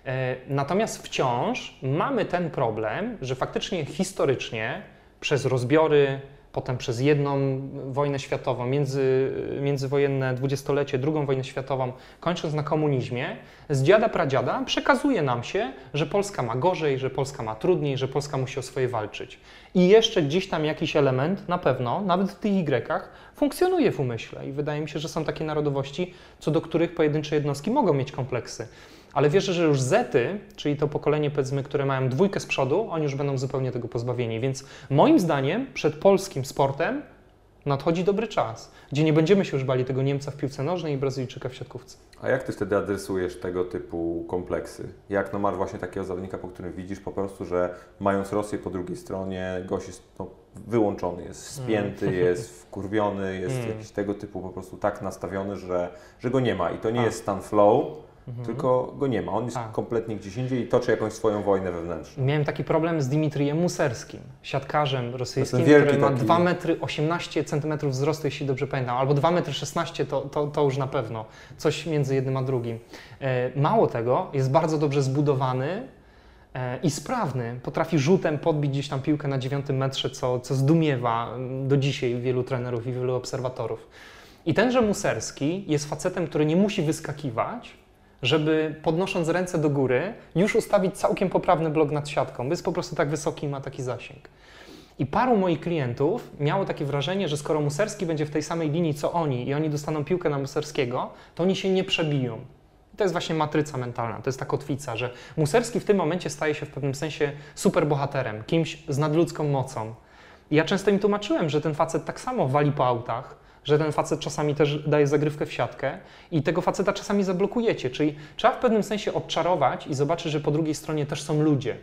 S2: E, Natomiast wciąż mamy ten problem, że faktycznie historycznie przez rozbiory, potem przez jedną wojnę światową, między, międzywojenne dwudziestolecie, drugą wojnę światową, kończąc na komunizmie, z dziada pradziada przekazuje nam się, że Polska ma gorzej, że Polska ma trudniej, że Polska musi o swoje walczyć. I jeszcze gdzieś tam jakiś element, na pewno, nawet w tych Y, funkcjonuje w umyśle. I wydaje mi się, że są takie narodowości, co do których pojedyncze jednostki mogą mieć kompleksy. Ale wierzę, że już Zety, czyli to pokolenie, powiedzmy, które mają dwójkę z przodu, oni już będą zupełnie tego pozbawieni. Więc moim zdaniem przed polskim sportem Nadchodzi dobry czas, gdzie nie będziemy się już bali tego Niemca w piłce nożnej i Brazylijczyka w siatkówce.
S1: A jak ty wtedy adresujesz tego typu kompleksy? Jak no masz właśnie takiego zawodnika, po którym widzisz po prostu, że mając Rosję po drugiej stronie, gość jest no, wyłączony, jest spięty,
S2: Mm.
S1: jest wkurwiony, jest *laughs*
S2: Mm.
S1: jakiś tego typu po prostu tak nastawiony, że, że go nie ma. I to nie
S2: Tak.
S1: jest stan flow,
S2: Mhm.
S1: tylko go nie ma. On jest
S2: Tak.
S1: kompletnie gdzieś indziej i toczy jakąś swoją wojnę wewnętrzną.
S2: Miałem taki problem z Dimitrijem Muserskim, siatkarzem rosyjskim, który ma
S1: taki-
S2: 2 metry 18 cm wzrostu, jeśli dobrze pamiętam, albo 2 metry 16 to, to, to już na pewno, coś między jednym a drugim. E, Mało tego, jest bardzo dobrze zbudowany e, i sprawny. Potrafi rzutem podbić gdzieś tam piłkę na 9 metrze, co, co zdumiewa mm, do dzisiaj wielu trenerów i wielu obserwatorów. I tenże Muserski jest facetem, który nie musi wyskakiwać, żeby podnosząc ręce do góry już ustawić całkiem poprawny blok nad siatką, bo jest po prostu tak wysoki i ma taki zasięg. I paru moich klientów miało takie wrażenie, że skoro Muserski będzie w tej samej linii co oni i oni dostaną piłkę na Muserskiego, to oni się nie przebiją. To jest właśnie matryca mentalna, to jest ta kotwica, że Muserski w tym momencie staje się w pewnym sensie superbohaterem, kimś z nadludzką mocą. I ja często im tłumaczyłem, że ten facet tak samo wali po autach, że ten facet czasami też daje zagrywkę w siatkę i tego faceta czasami zablokujecie. Czyli trzeba w pewnym sensie odczarować i zobaczyć, że po drugiej stronie też są ludzie.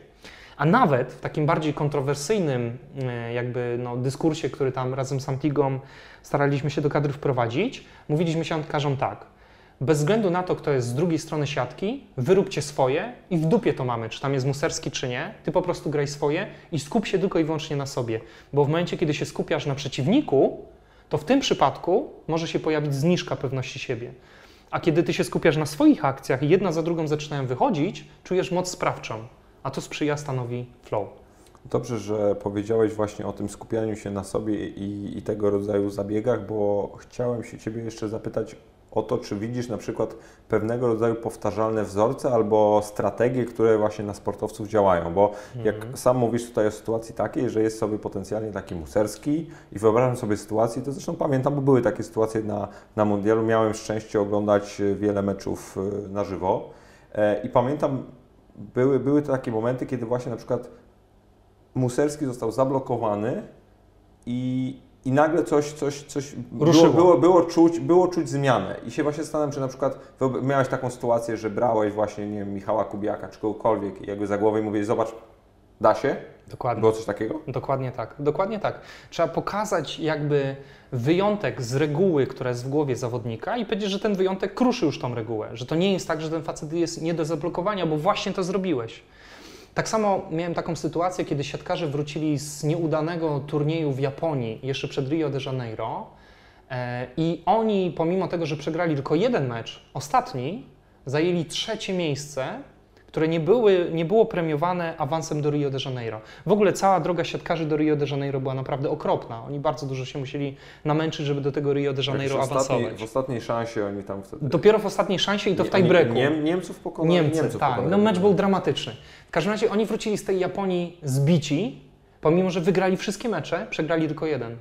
S2: A nawet w takim bardziej kontrowersyjnym e, jakby no, dyskursie, który tam razem z Antigą staraliśmy się do kadry wprowadzić, mówiliśmy siatkarzom tak. Bez względu na to, kto jest z drugiej strony siatki, wyróbcie swoje i w dupie to mamy, czy tam jest muserski, czy nie. Ty po prostu graj swoje i skup się tylko i wyłącznie na sobie. Bo w momencie, kiedy się skupiasz na przeciwniku, to w tym przypadku może się pojawić zniżka pewności siebie. A kiedy ty się skupiasz na swoich akcjach i jedna za drugą zaczynają wychodzić, czujesz moc sprawczą, a to sprzyja stanowi flow.
S1: Dobrze, że powiedziałeś właśnie o tym skupianiu się na sobie i, i tego rodzaju zabiegach, bo chciałem się Ciebie jeszcze zapytać o to, czy widzisz na przykład pewnego rodzaju powtarzalne wzorce albo strategie, które właśnie na sportowców działają, bo jak sam mówisz tutaj o sytuacji takiej, że jest sobie potencjalnie taki muserski i wyobrażam sobie sytuację, to zresztą pamiętam, bo były takie sytuacje na, na mundialu, miałem szczęście oglądać e, wiele meczów e, na żywo. E, i pamiętam, były, były to takie momenty, kiedy właśnie na przykład Muserski został zablokowany i, i nagle coś, coś, coś było,
S2: Ruszyło.
S1: było, było, czuć, było czuć zmianę. I się właśnie zastanawiam, czy na przykład miałeś taką sytuację, że brałeś właśnie, nie wiem, Michała Kubiaka czy kogokolwiek i jakby za głowę i mówiłeś, zobacz, da się?
S2: Dokładnie.
S1: Było coś takiego?
S2: Dokładnie tak, dokładnie tak. Trzeba pokazać jakby wyjątek z reguły, która jest w głowie zawodnika i powiedzieć, że ten wyjątek kruszy już tą regułę, że to nie jest tak, że ten facet jest nie do zablokowania, bo właśnie to zrobiłeś. Tak samo miałem taką sytuację, kiedy siatkarze wrócili z nieudanego turnieju w Japonii jeszcze przed Rio de Janeiro e, i oni, pomimo tego, że przegrali tylko jeden mecz, ostatni, zajęli trzecie miejsce które nie, były, nie było premiowane awansem do Rio de Janeiro. W ogóle cała droga siatkarzy do Rio de Janeiro była naprawdę okropna. Oni bardzo dużo się musieli namęczyć, żeby do tego Rio de Janeiro
S1: Jakoś w ostatniej,
S2: awansować.
S1: w ostatniej szansie oni tam wtedy...
S2: Dopiero w ostatniej szansie i to w tiebreaku.
S1: Nie, nie, Niemców pokonali.
S2: Niemcy,
S1: Niemców
S2: tak.
S1: pokonali.
S2: No mecz był dramatyczny. W każdym razie oni wrócili z tej Japonii zbici, pomimo że wygrali wszystkie mecze, przegrali tylko jeden.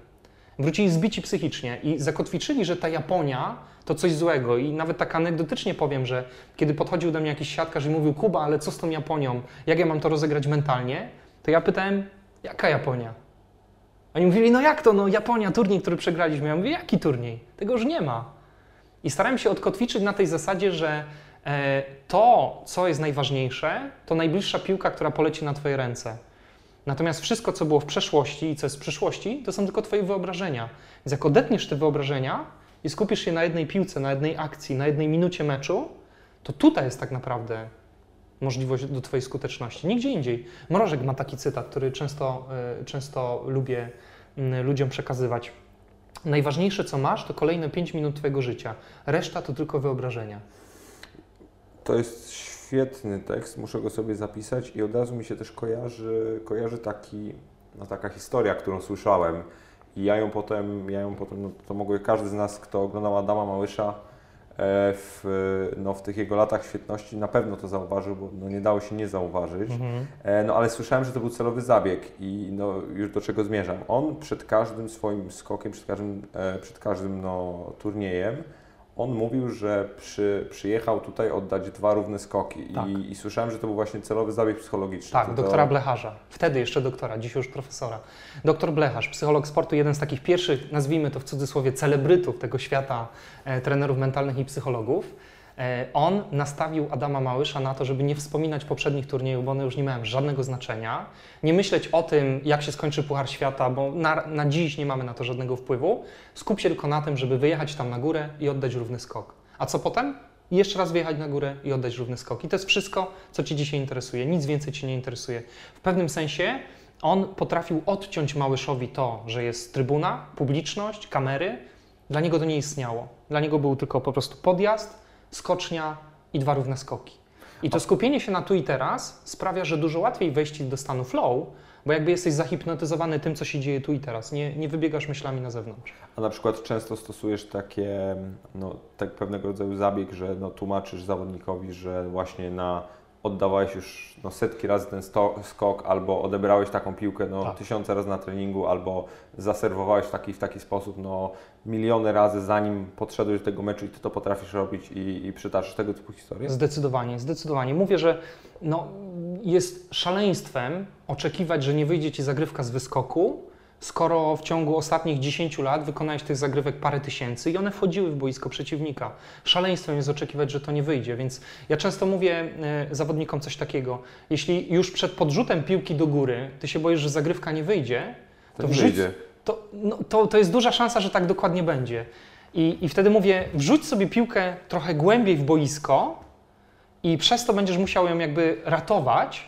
S2: Wrócili zbici psychicznie i zakotwiczyli, że ta Japonia to coś złego. I nawet tak anegdotycznie powiem, że kiedy podchodził do mnie jakiś siatkarz i mówił, Kuba, ale co z tą Japonią? Jak ja mam to rozegrać mentalnie? To ja pytałem, jaka Japonia? Oni mówili, no jak to, no Japonia, turniej, który przegraliśmy. Ja mówię, jaki turniej? Tego już nie ma. I starałem się odkotwiczyć na tej zasadzie, że e, to, co jest najważniejsze, to najbliższa piłka, która poleci na Twoje ręce. Natomiast wszystko, co było w przeszłości i co jest w przyszłości, to są tylko Twoje wyobrażenia. Więc jak odetniesz te wyobrażenia i skupisz się na jednej piłce, na jednej akcji, na jednej minucie meczu, to tutaj jest tak naprawdę możliwość do Twojej skuteczności. Nigdzie indziej. Mrożek ma taki cytat, który często, e, często lubię ludziom przekazywać. Najważniejsze, co masz, to kolejne 5 minut Twojego życia. Reszta to tylko wyobrażenia.
S1: To jest świetny tekst, muszę go sobie zapisać i od razu mi się też kojarzy, kojarzy taki, no taka historia, którą słyszałem i ja ją potem, ja ją potem, no to mogły każdy z nas, kto oglądał Adama Małysza e, w, no, w tych jego latach świetności na pewno to zauważył, bo no, nie dało się nie zauważyć. E, No ale słyszałem, że to był celowy zabieg i no, już do czego zmierzam. On przed każdym swoim skokiem, przed każdym, e, przed każdym no, turniejem, on mówił, że przy, przyjechał tutaj oddać dwa równe skoki
S2: Tak.
S1: I, i słyszałem, że to był właśnie celowy zabieg psychologiczny.
S2: Tak,
S1: To-
S2: doktora
S1: to...
S2: Blecharza. Wtedy jeszcze doktora, dziś już profesora. Doktor Blecharz, psycholog sportu, jeden z takich pierwszych, nazwijmy to w cudzysłowie, celebrytów tego świata e, trenerów mentalnych i psychologów. E, on nastawił Adama Małysza na to, żeby nie wspominać poprzednich turniejów, bo one już nie mają żadnego znaczenia. Nie myśleć o tym, jak się skończy Puchar Świata, bo na, na dziś nie mamy na to żadnego wpływu. Skup się tylko na tym, żeby wyjechać tam na górę i oddać równy skok. A co potem? Jeszcze raz wyjechać na górę i oddać równy skok. I to jest wszystko, co Cię dzisiaj interesuje. Nic więcej Cię nie interesuje. W pewnym sensie on potrafił odciąć Małyszowi to, że jest trybuna, publiczność, kamery. Dla niego to nie istniało. Dla niego był tylko po prostu podjazd, skocznia i dwa równe skoki. I to skupienie się na tu i teraz sprawia, że dużo łatwiej wejść do stanu flow, bo jakby jesteś zahipnotyzowany tym, co się dzieje tu i teraz. Nie, nie wybiegasz myślami na zewnątrz.
S1: A na przykład często stosujesz takie, no, tak pewnego rodzaju zabieg, że no, tłumaczysz zawodnikowi, że właśnie na oddawałeś już no, setki razy ten sto, skok, albo odebrałeś taką piłkę no,
S2: Tak.
S1: tysiące razy na treningu, albo zaserwowałeś w taki, w taki sposób no, miliony razy, zanim podszedłeś do tego meczu i ty to potrafisz robić i, i przytaczysz tego typu historie?
S2: Zdecydowanie, zdecydowanie. Mówię, że no, jest szaleństwem oczekiwać, że nie wyjdzie ci zagrywka z wyskoku, skoro w ciągu ostatnich 10 lat wykonałeś tych zagrywek parę tysięcy i one wchodziły w boisko przeciwnika. Szaleństwem jest oczekiwać, że to nie wyjdzie, więc ja często mówię e, zawodnikom coś takiego. Jeśli już przed podrzutem piłki do góry ty się boisz, że zagrywka nie wyjdzie,
S1: To,
S2: to
S1: nie
S2: wrzuć-
S1: wyjdzie.
S2: to, no, to, to jest duża szansa, że tak dokładnie będzie. I, I wtedy mówię, wrzuć sobie piłkę trochę głębiej w boisko i przez to będziesz musiał ją jakby ratować,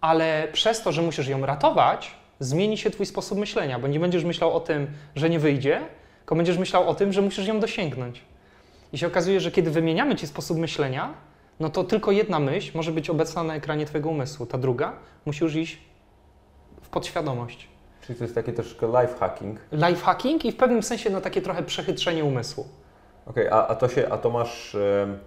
S2: ale przez to, że musisz ją ratować, zmieni się Twój sposób myślenia, bo nie będziesz myślał o tym, że nie wyjdzie, tylko będziesz myślał o tym, że musisz ją dosięgnąć. I się okazuje, że kiedy wymieniamy Ci sposób myślenia, no to tylko jedna myśl może być obecna na ekranie Twojego umysłu, ta druga musi już iść w podświadomość
S1: Czyli to jest takie troszkę life hacking.
S2: lifehacking i w pewnym sensie no, takie trochę przechytrzenie umysłu.
S1: Okej, a, a to się, a to masz, em,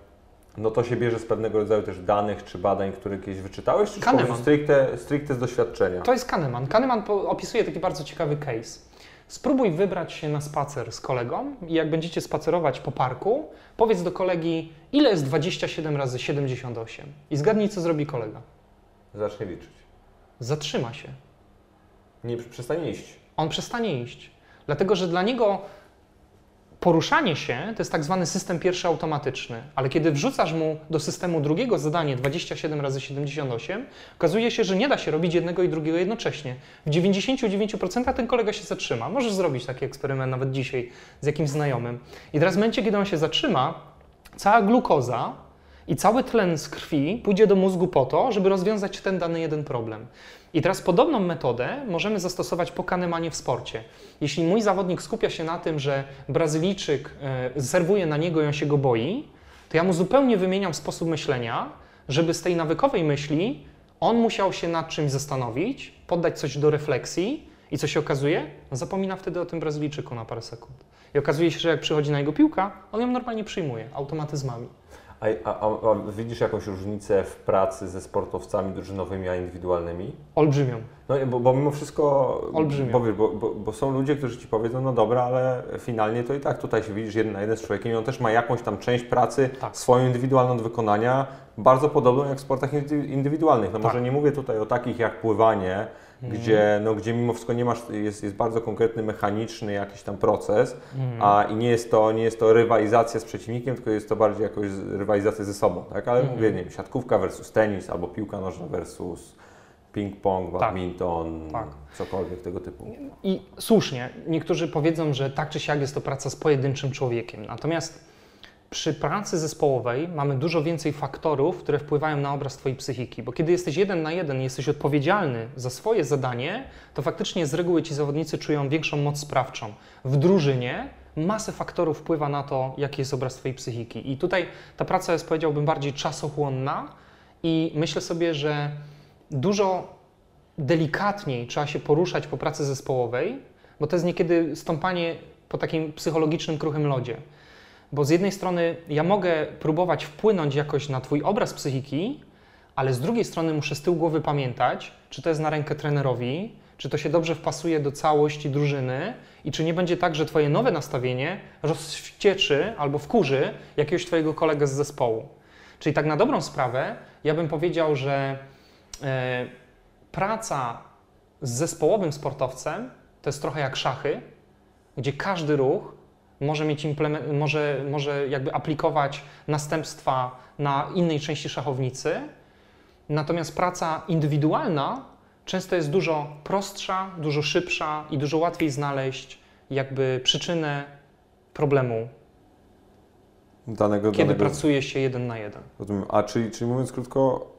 S1: no to się bierze z pewnego rodzaju też danych czy badań, które kiedyś wyczytałeś, czy
S2: Kahneman.
S1: stricte, stricte z doświadczenia?
S2: To jest Kahneman. Kahneman opisuje taki bardzo ciekawy case. Spróbuj wybrać się na spacer z kolegą i jak będziecie spacerować po parku, powiedz do kolegi, ile jest 27 razy 78 i zgadnij, co zrobi kolega.
S1: Zacznie liczyć.
S2: Zatrzyma się.
S1: Nie przestanie iść.
S2: On przestanie iść. Dlatego, że dla niego poruszanie się to jest tak zwany system pierwszy automatyczny, ale kiedy wrzucasz mu do systemu drugiego zadanie 27 razy 78, okazuje się, że nie da się robić jednego i drugiego jednocześnie. W 99% ten kolega się zatrzyma. Możesz zrobić taki eksperyment nawet dzisiaj z jakimś znajomym. I teraz w momencie, kiedy on się zatrzyma, cała glukoza i cały tlen z krwi pójdzie do mózgu po to, żeby rozwiązać ten dany jeden problem. I teraz podobną metodę możemy zastosować po kanemanie w sporcie. Jeśli mój zawodnik skupia się na tym, że Brazylijczyk e, serwuje na niego i on się go boi, to ja mu zupełnie wymieniam sposób myślenia, żeby z tej nawykowej myśli on musiał się nad czymś zastanowić, poddać coś do refleksji i co się okazuje? No zapomina wtedy o tym Brazylijczyku na parę sekund. I okazuje się, że jak przychodzi na jego piłka, on ją normalnie przyjmuje automatyzmami.
S1: A, a, a, widzisz jakąś różnicę w pracy ze sportowcami drużynowymi, a indywidualnymi?
S2: Olbrzymią.
S1: No bo, bo mimo wszystko,
S2: Olbrzymio.
S1: bo, bo, bo, są ludzie, którzy Ci powiedzą, no dobra, ale finalnie to i tak tutaj się widzisz jeden na jeden z człowiekiem i on też ma jakąś tam część pracy
S2: Tak.
S1: swoją indywidualną do wykonania, bardzo podobną jak w sportach indy- indywidualnych. No
S2: Tak.
S1: może nie mówię tutaj o takich jak pływanie,
S2: Mhm.
S1: gdzie, no, gdzie mimo wszystko nie masz, jest, jest bardzo konkretny, mechaniczny jakiś tam proces,
S2: Mhm.
S1: a i nie jest, to, nie jest to rywalizacja z przeciwnikiem, tylko jest to bardziej jakoś rywalizacja ze sobą, tak? Ale
S2: Mhm.
S1: mówię, nie wiem, siatkówka versus tenis, albo piłka nożna versus ping-pong, badminton,
S2: tak.
S1: cokolwiek tego typu.
S2: I słusznie, niektórzy powiedzą, że tak czy siak jest to praca z pojedynczym człowiekiem. Natomiast przy pracy zespołowej mamy dużo więcej faktorów, które wpływają na obraz Twojej psychiki, bo kiedy jesteś jeden na jeden jesteś odpowiedzialny za swoje zadanie, to faktycznie z reguły ci zawodnicy czują większą moc sprawczą. W drużynie masę faktorów wpływa na to, jaki jest obraz Twojej psychiki. I tutaj ta praca jest, powiedziałbym, bardziej czasochłonna i myślę sobie, że dużo delikatniej trzeba się poruszać po pracy zespołowej, bo to jest niekiedy stąpanie po takim psychologicznym kruchym lodzie. Bo z jednej strony ja mogę próbować wpłynąć jakoś na Twój obraz psychiki, ale z drugiej strony muszę z tyłu głowy pamiętać, czy to jest na rękę trenerowi, czy to się dobrze wpasuje do całości drużyny i czy nie będzie tak, że Twoje nowe nastawienie rozwścieczy albo wkurzy jakiegoś Twojego kolegę z zespołu. Czyli tak na dobrą sprawę, ja bym powiedział, że e, praca z zespołowym sportowcem to jest trochę jak szachy, gdzie każdy ruch może, mieć może, może jakby aplikować następstwa na innej części szachownicy, natomiast praca indywidualna często jest dużo prostsza, dużo szybsza i dużo łatwiej znaleźć jakby przyczynę problemu,
S1: Danego,
S2: kiedy
S1: danego...
S2: pracuje się jeden na jeden.
S1: Rozumiem. A czyli, czyli mówiąc krótko,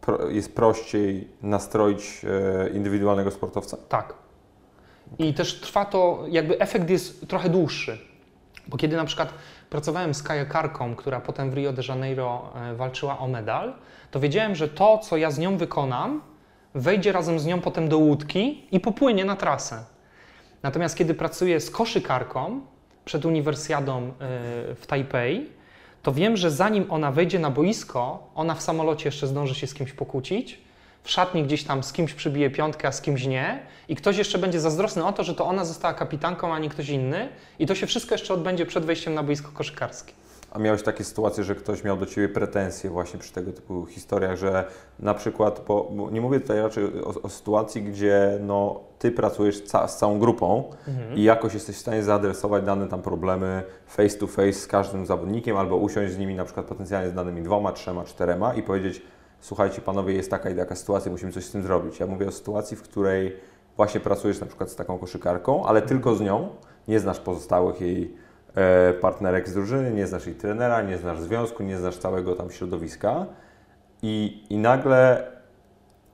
S1: pro, jest prościej nastroić e, indywidualnego sportowca?
S2: Tak. I też trwa to, jakby efekt jest trochę dłuższy. Bo kiedy na przykład pracowałem z kajakarką, która potem w Rio de Janeiro e, walczyła o medal, to wiedziałem, że to, co ja z nią wykonam, wejdzie razem z nią potem do łódki i popłynie na trasę. Natomiast kiedy pracuję z koszykarką przed uniwersjadą e, w Tajpej, to wiem, że zanim ona wejdzie na boisko, ona w samolocie jeszcze zdąży się z kimś pokłócić, w szatni gdzieś tam z kimś przybije piątkę, a z kimś nie. I ktoś jeszcze będzie zazdrosny o to, że to ona została kapitanką, a nie ktoś inny. I to się wszystko jeszcze odbędzie przed wejściem na boisko koszykarskie.
S1: A miałeś takie sytuacje, że ktoś miał do Ciebie pretensje właśnie przy tego typu historiach, że na przykład, bo, bo nie mówię tutaj raczej o, o sytuacji, gdzie no, Ty pracujesz ca z całą grupą i jakoś jesteś w stanie zaadresować dane tam problemy face to face z każdym zawodnikiem albo usiąść z nimi na przykład potencjalnie z danymi dwoma, trzema, czterema i powiedzieć słuchajcie panowie, jest taka i taka sytuacja, musimy coś z tym zrobić. Ja mówię o sytuacji, w której właśnie pracujesz na przykład z taką koszykarką, ale tylko z nią, nie znasz pozostałych jej e, partnerek z drużyny, nie znasz jej trenera, nie znasz związku, nie znasz całego tam środowiska i, i nagle,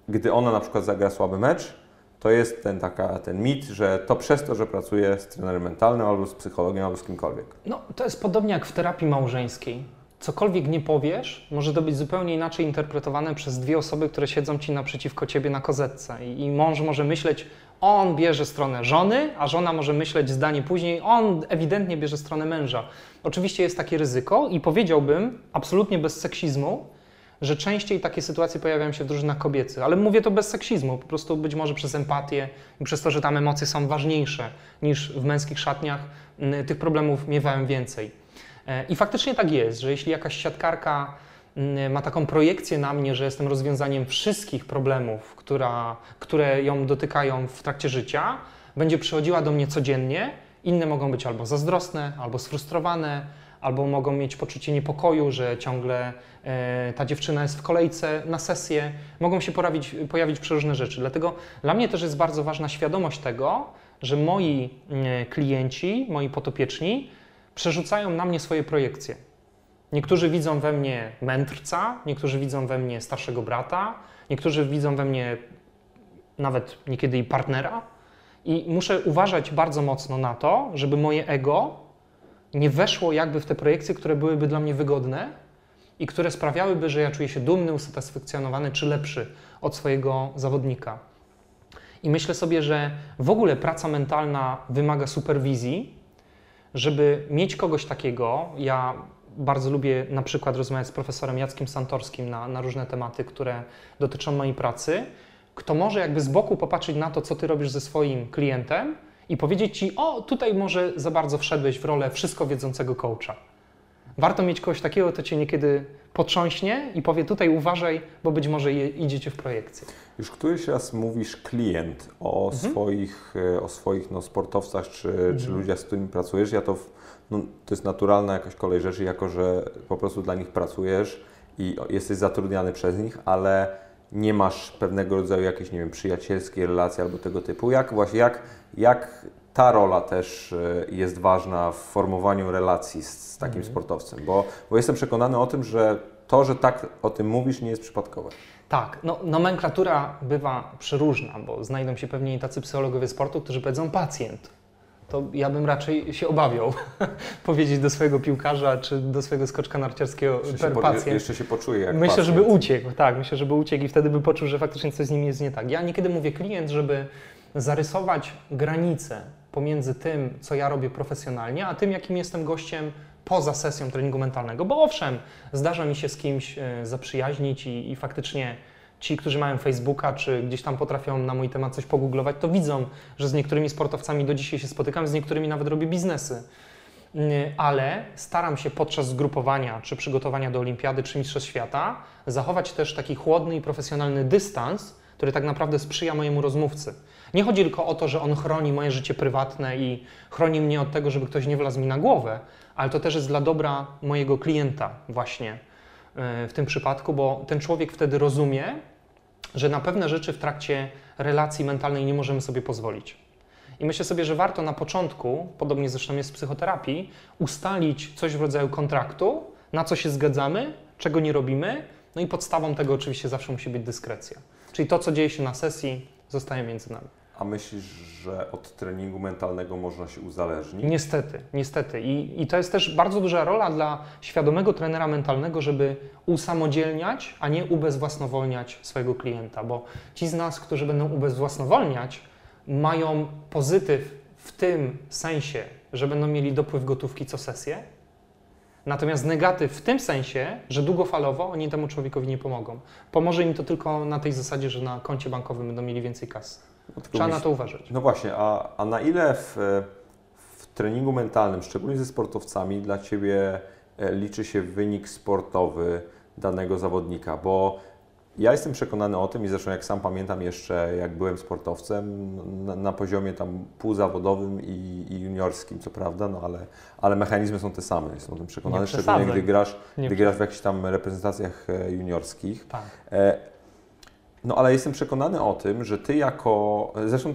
S1: gdy ona na przykład zagra słaby mecz, to jest ten, taka, ten mit, że to przez to, że pracuje z trenerem mentalnym albo z psychologiem albo z kimkolwiek.
S2: No, to jest podobnie jak w terapii małżeńskiej. Cokolwiek nie powiesz, może to być zupełnie inaczej interpretowane przez dwie osoby, które siedzą ci naprzeciwko ciebie na kozetce. I, i mąż może myśleć, on bierze stronę żony, a żona może myśleć zdanie później, on ewidentnie bierze stronę męża. Oczywiście jest takie ryzyko i powiedziałbym, absolutnie bez seksizmu, że częściej takie sytuacje pojawiają się w drużynach kobiecych, ale mówię to bez seksizmu, po prostu być może przez empatię i przez to, że tam emocje są ważniejsze niż w męskich szatniach, m, tych problemów miewałem więcej. E, I faktycznie tak jest, że jeśli jakaś siatkarka mm, ma taką projekcję na mnie, że jestem rozwiązaniem wszystkich problemów, która, które ją dotykają w trakcie życia, będzie przychodziła do mnie codziennie, inne mogą być albo zazdrosne, albo sfrustrowane, albo mogą mieć poczucie niepokoju, że ciągle e, ta dziewczyna jest w kolejce na sesję. Mogą się pojawić, pojawić przeróżne rzeczy. Dlatego dla mnie też jest bardzo ważna świadomość tego, że moi mm, klienci, moi potopieczni przerzucają na mnie swoje projekcje. Niektórzy widzą we mnie mędrca, niektórzy widzą we mnie starszego brata, niektórzy widzą we mnie nawet niekiedy i partnera. I muszę uważać bardzo mocno na to, żeby moje ego nie weszło jakby w te projekcje, które byłyby dla mnie wygodne i które sprawiałyby, że ja czuję się dumny, usatysfakcjonowany czy lepszy od swojego zawodnika. I myślę sobie, że w ogóle praca mentalna wymaga superwizji, żeby mieć kogoś takiego. Ja bardzo lubię na przykład rozmawiać z profesorem Jackiem Santorskim na, na różne tematy, które dotyczą mojej pracy, kto może jakby z boku popatrzeć na to, co ty robisz ze swoim klientem i powiedzieć ci, o, tutaj może za bardzo wszedłeś w rolę wszystko wiedzącego coacha. Warto mieć kogoś takiego, kto cię niekiedy potrząśnie i powie, tutaj uważaj, bo być może idziecie w projekcję.
S1: Już któryś raz mówisz klient o
S2: Mhm.
S1: swoich, e, o swoich no, sportowcach czy, czy ludziach, z którymi pracujesz. Ja to, no, to jest naturalna jakaś kolej rzeczy, jako że po prostu dla nich pracujesz i jesteś zatrudniany przez nich, ale nie masz pewnego rodzaju jakiejś, nie wiem, przyjacielskiej relacji albo tego typu. Jak właśnie, jak, jak ta rola też e, jest ważna w formowaniu relacji z, z takim
S2: Mhm.
S1: sportowcem? Bo, bo jestem przekonany o tym, że to, że tak o tym mówisz, nie jest przypadkowe.
S2: Tak, no, nomenklatura bywa przeróżna, bo znajdą się pewnie i tacy psychologowie sportu, którzy powiedzą pacjent. To ja bym raczej się obawiał *laughs* powiedzieć do swojego piłkarza czy do swojego skoczka narciarskiego
S1: Jeszcze
S2: per
S1: po,
S2: pacjent.
S1: jeszcze się poczuje jak
S2: Myślę,
S1: pacjent.
S2: żeby uciekł, tak, myślę, żeby uciekł i wtedy by poczuł, że faktycznie coś z nim jest nie tak. Ja niekiedy mówię klient, żeby zarysować granicę pomiędzy tym, co ja robię profesjonalnie, a tym, jakim jestem gościem poza sesją treningu mentalnego. Bo owszem, zdarza mi się z kimś e, zaprzyjaźnić i, i faktycznie ci, którzy mają Facebooka, czy gdzieś tam potrafią na mój temat coś pogooglować, to widzą, że z niektórymi sportowcami do dzisiaj się spotykam, z niektórymi nawet robię biznesy. Mm, Ale staram się podczas zgrupowania, czy przygotowania do olimpiady, czy mistrzostw świata, zachować też taki chłodny i profesjonalny dystans, który tak naprawdę sprzyja mojemu rozmówcy. Nie chodzi tylko o to, że on chroni moje życie prywatne i chroni mnie od tego, żeby ktoś nie wlazł mi na głowę, ale to też jest dla dobra mojego klienta właśnie yy, w tym przypadku, bo ten człowiek wtedy rozumie, że na pewne rzeczy w trakcie relacji mentalnej nie możemy sobie pozwolić. I myślę sobie, że warto na początku, podobnie zresztą jest w psychoterapii, ustalić coś w rodzaju kontraktu, na co się zgadzamy, czego nie robimy, no i podstawą tego oczywiście zawsze musi być dyskrecja. Czyli to, co dzieje się na sesji, zostaje między nami.
S1: A myślisz, że od treningu mentalnego można się uzależnić?
S2: Niestety, niestety. I, I to jest też bardzo duża rola dla świadomego trenera mentalnego, żeby usamodzielniać, a nie ubezwłasnowolniać swojego klienta, bo ci z nas, którzy będą ubezwłasnowolniać, mają pozytyw w tym sensie, że będą mieli dopływ gotówki co sesję, natomiast negatyw w tym sensie, że długofalowo oni temu człowiekowi nie pomogą. Pomoże im to tylko na tej zasadzie, że na koncie bankowym będą mieli więcej kasy.
S1: No,
S2: Trzeba na
S1: myśl-
S2: to uważać.
S1: No właśnie, a, a na ile w, w treningu mentalnym, szczególnie ze sportowcami, dla Ciebie e, liczy się wynik sportowy danego zawodnika? Bo ja jestem przekonany o tym i zresztą jak sam pamiętam jeszcze, jak byłem sportowcem na, na poziomie tam półzawodowym i, i juniorskim, co prawda, no ale, ale mechanizmy są te same. Jestem o tym przekonany,
S2: Nie
S1: szczególnie gdy grasz, gdy grasz w jakichś tam reprezentacjach e, juniorskich.
S2: Tak.
S1: E, No ale jestem przekonany o tym, że ty jako. Zresztą,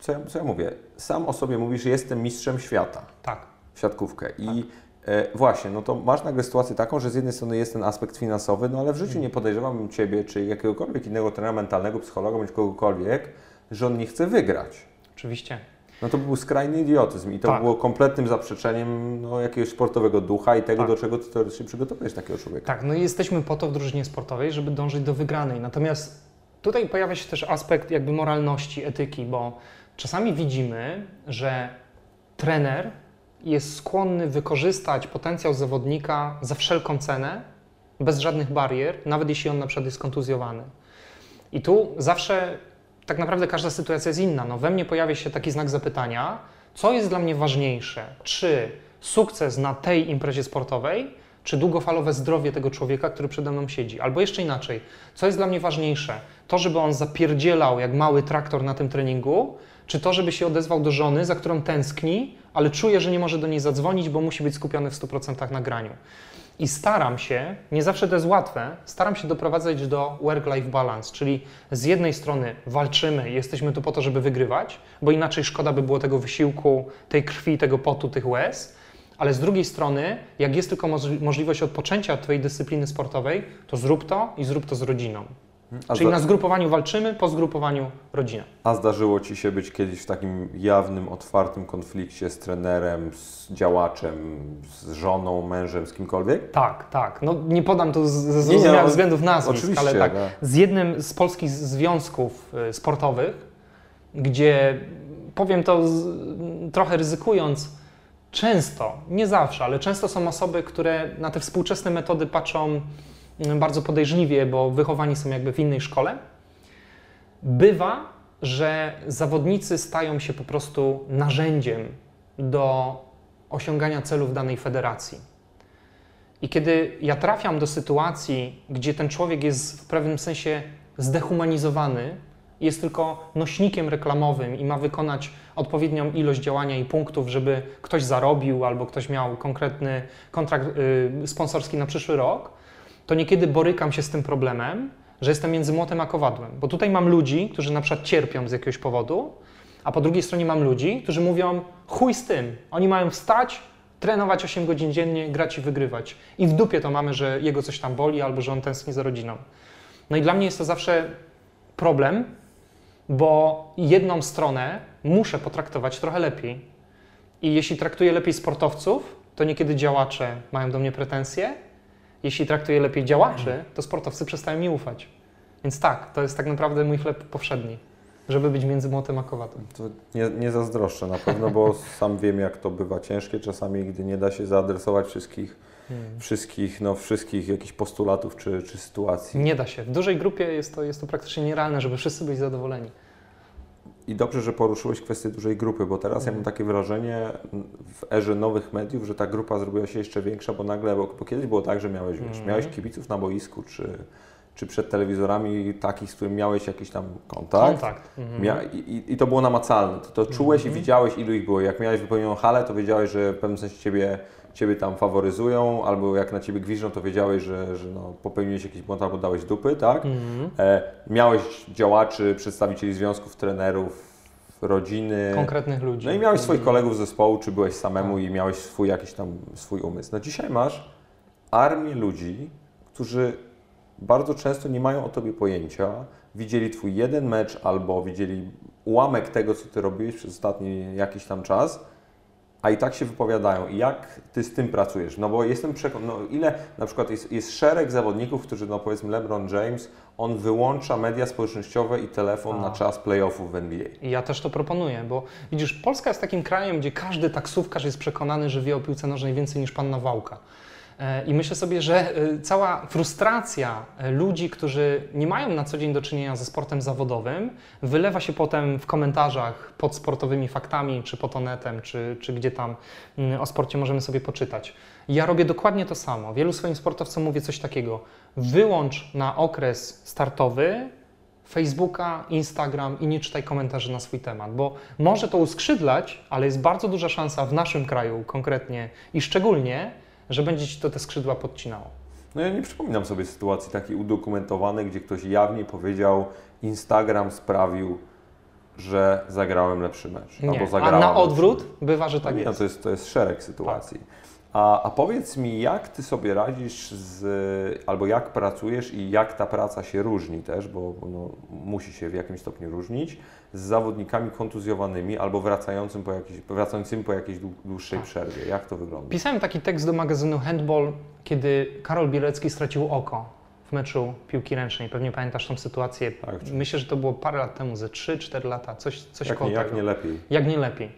S1: co ja, co ja mówię? Sam o sobie mówisz, że jestem mistrzem świata
S2: Tak.
S1: w siatkówkę. I e, właśnie, no to masz nagle sytuację taką, że z jednej strony jest ten aspekt finansowy, no ale w życiu nie podejrzewam ciebie, czy jakiegokolwiek innego trenera mentalnego, psychologa, bądź kogokolwiek, że on nie chce wygrać.
S2: Oczywiście.
S1: No to był skrajny idiotyzm i to
S2: Tak.
S1: było kompletnym zaprzeczeniem no, jakiegoś sportowego ducha i tego,
S2: Tak.
S1: do czego ty teoretycznie przygotowujesz takiego człowieka.
S2: Tak, no i jesteśmy po to w drużynie sportowej, żeby dążyć do wygranej. Natomiast tutaj pojawia się też aspekt jakby moralności, etyki, bo czasami widzimy, że trener jest skłonny wykorzystać potencjał zawodnika za wszelką cenę, bez żadnych barier, nawet jeśli on na przykład jest kontuzjowany. I tu zawsze tak naprawdę każda sytuacja jest inna. No, we mnie pojawia się taki znak zapytania, co jest dla mnie ważniejsze? Czy sukces na tej imprezie sportowej, czy długofalowe zdrowie tego człowieka, który przede mną siedzi? Albo jeszcze inaczej, co jest dla mnie ważniejsze? To, żeby on zapierdzielał jak mały traktor na tym treningu, czy to, żeby się odezwał do żony, za którą tęskni, ale czuje, że nie może do niej zadzwonić, bo musi być skupiony w 100% na graniu. I staram się, nie zawsze to jest łatwe, staram się doprowadzać do work-life balance, czyli z jednej strony walczymy, jesteśmy tu po to, żeby wygrywać, bo inaczej szkoda by było tego wysiłku, tej krwi, tego potu, tych łez, ale z drugiej strony, jak jest tylko moż- możliwość odpoczęcia od Twojej dyscypliny sportowej, to zrób to i zrób to z rodziną.
S1: A
S2: Czyli na zgrupowaniu walczymy, po zgrupowaniu rodzina.
S1: A zdarzyło Ci się być kiedyś w takim jawnym, otwartym konflikcie z trenerem, z działaczem, z żoną, mężem, z kimkolwiek?
S2: Tak, tak. No nie podam tu ze
S1: Nie, nie,
S2: zrozumiałych
S1: no,
S2: względów nazwisk,
S1: oczywiście,
S2: ale tak.
S1: tak.
S2: Z jednym z polskich związków y, sportowych, gdzie powiem to z, trochę ryzykując, często, nie zawsze, ale często są osoby, które na te współczesne metody patrzą bardzo podejrzliwie, bo wychowani są jakby w innej szkole. Bywa, że zawodnicy stają się po prostu narzędziem do osiągania celów danej federacji. I kiedy ja trafiam do sytuacji, gdzie ten człowiek jest w pewnym sensie zdehumanizowany, jest tylko nośnikiem reklamowym i ma wykonać odpowiednią ilość działania i punktów, żeby ktoś zarobił albo ktoś miał konkretny kontrakt y, sponsorski na przyszły rok, to niekiedy borykam się z tym problemem, że jestem między młotem a kowadłem. Bo tutaj mam ludzi, którzy na przykład cierpią z jakiegoś powodu, a po drugiej stronie mam ludzi, którzy mówią chuj z tym, oni mają wstać, trenować 8 godzin dziennie, grać i wygrywać. I w dupie to mamy, że jego coś tam boli albo że on tęskni za rodziną. No i dla mnie jest to zawsze problem, bo jedną stronę muszę potraktować trochę lepiej. I jeśli traktuję lepiej sportowców, to niekiedy działacze mają do mnie pretensje. Jeśli traktuję lepiej działaczy, to sportowcy przestają mi ufać. Więc tak, to jest tak naprawdę mój chleb powszedni, żeby być między młotem a kowadłem.
S1: To nie, nie zazdroszczę na pewno, bo *laughs* sam wiem, jak to bywa ciężkie czasami, gdy nie da się zaadresować wszystkich hmm. wszystkich, no, wszystkich jakichś postulatów czy, czy sytuacji.
S2: Nie da się. W dużej grupie jest to, jest to praktycznie nierealne, żeby wszyscy byli zadowoleni.
S1: I dobrze, że poruszyłeś kwestię dużej grupy, bo teraz ja mam takie wrażenie w erze nowych mediów, że ta grupa zrobiła się jeszcze większa, bo nagle, bo, bo kiedyś było tak, że miałeś, wiesz, mhm. miałeś kibiców na boisku, czy, czy przed telewizorami takich, z którymi miałeś jakiś tam kontakt. Kontakt. Mhm. Mia i, i, to było namacalne. To, to czułeś mhm. i widziałeś, ilu ich było. Jak miałeś wypełnioną halę, to wiedziałeś, że w pewnym sensie ciebie, ciebie tam faworyzują, albo jak na ciebie gwiżdżą, to wiedziałeś, że, że no, popełniłeś jakiś błąd albo dałeś dupy, tak? Mhm. E, miałeś działaczy, przedstawicieli związków, trenerów, rodziny.
S2: Konkretnych ludzi.
S1: No i miałeś swoich kolegów z zespołu, czy byłeś samemu tak. i miałeś swój jakiś tam swój umysł. No dzisiaj masz armię ludzi, którzy bardzo często nie mają o tobie pojęcia, widzieli twój jeden mecz albo widzieli ułamek tego, co ty robiłeś przez ostatni jakiś tam czas, a i tak się wypowiadają. I jak ty z tym pracujesz? No bo jestem przekonany, no ile na przykład jest, jest szereg zawodników, którzy, no powiedzmy LeBron James, on wyłącza media społecznościowe i telefon a. na czas playoffów w NBA.
S2: I ja też to proponuję, bo widzisz, Polska jest takim krajem, gdzie każdy taksówkarz jest przekonany, że wie o piłce nożnej więcej niż pan Nawałka. E, I myślę sobie, że e, cała frustracja e, ludzi, którzy nie mają na co dzień do czynienia ze sportem zawodowym, wylewa się potem w komentarzach pod sportowymi faktami, czy pod onetem, czy, czy gdzie tam mm, o sporcie możemy sobie poczytać. Ja robię dokładnie to samo. Wielu swoim sportowcom mówię coś takiego: wyłącz na okres startowy Facebooka, Instagram i nie czytaj komentarzy na swój temat, bo może to uskrzydlać, ale jest bardzo duża szansa w naszym kraju konkretnie i szczególnie, że będzie ci to te skrzydła podcinało.
S1: No ja nie przypominam sobie sytuacji takiej udokumentowanej, gdzie ktoś jawnie powiedział, Instagram sprawił, że zagrałem lepszy mecz.
S2: Nie. Albo A na odwrót bywa, że tak no, jest.
S1: To jest. To jest szereg sytuacji. Tak. A, a powiedz mi, jak ty sobie radzisz z, albo jak pracujesz i jak ta praca się różni też, bo no, musi się w jakimś stopniu różnić, z zawodnikami kontuzjowanymi albo wracającym po jakiejś, wracającymi po jakiejś dłuższej tak. przerwie. Jak to wygląda?
S2: Pisałem taki tekst do magazynu Handball, kiedy Karol Bielecki stracił oko w meczu piłki ręcznej. Pewnie pamiętasz tą sytuację. Tak, Myślę, że to było parę lat temu, ze 3-4 lata, coś, coś
S1: jak, nie, jak nie lepiej.
S2: Jak nie lepiej.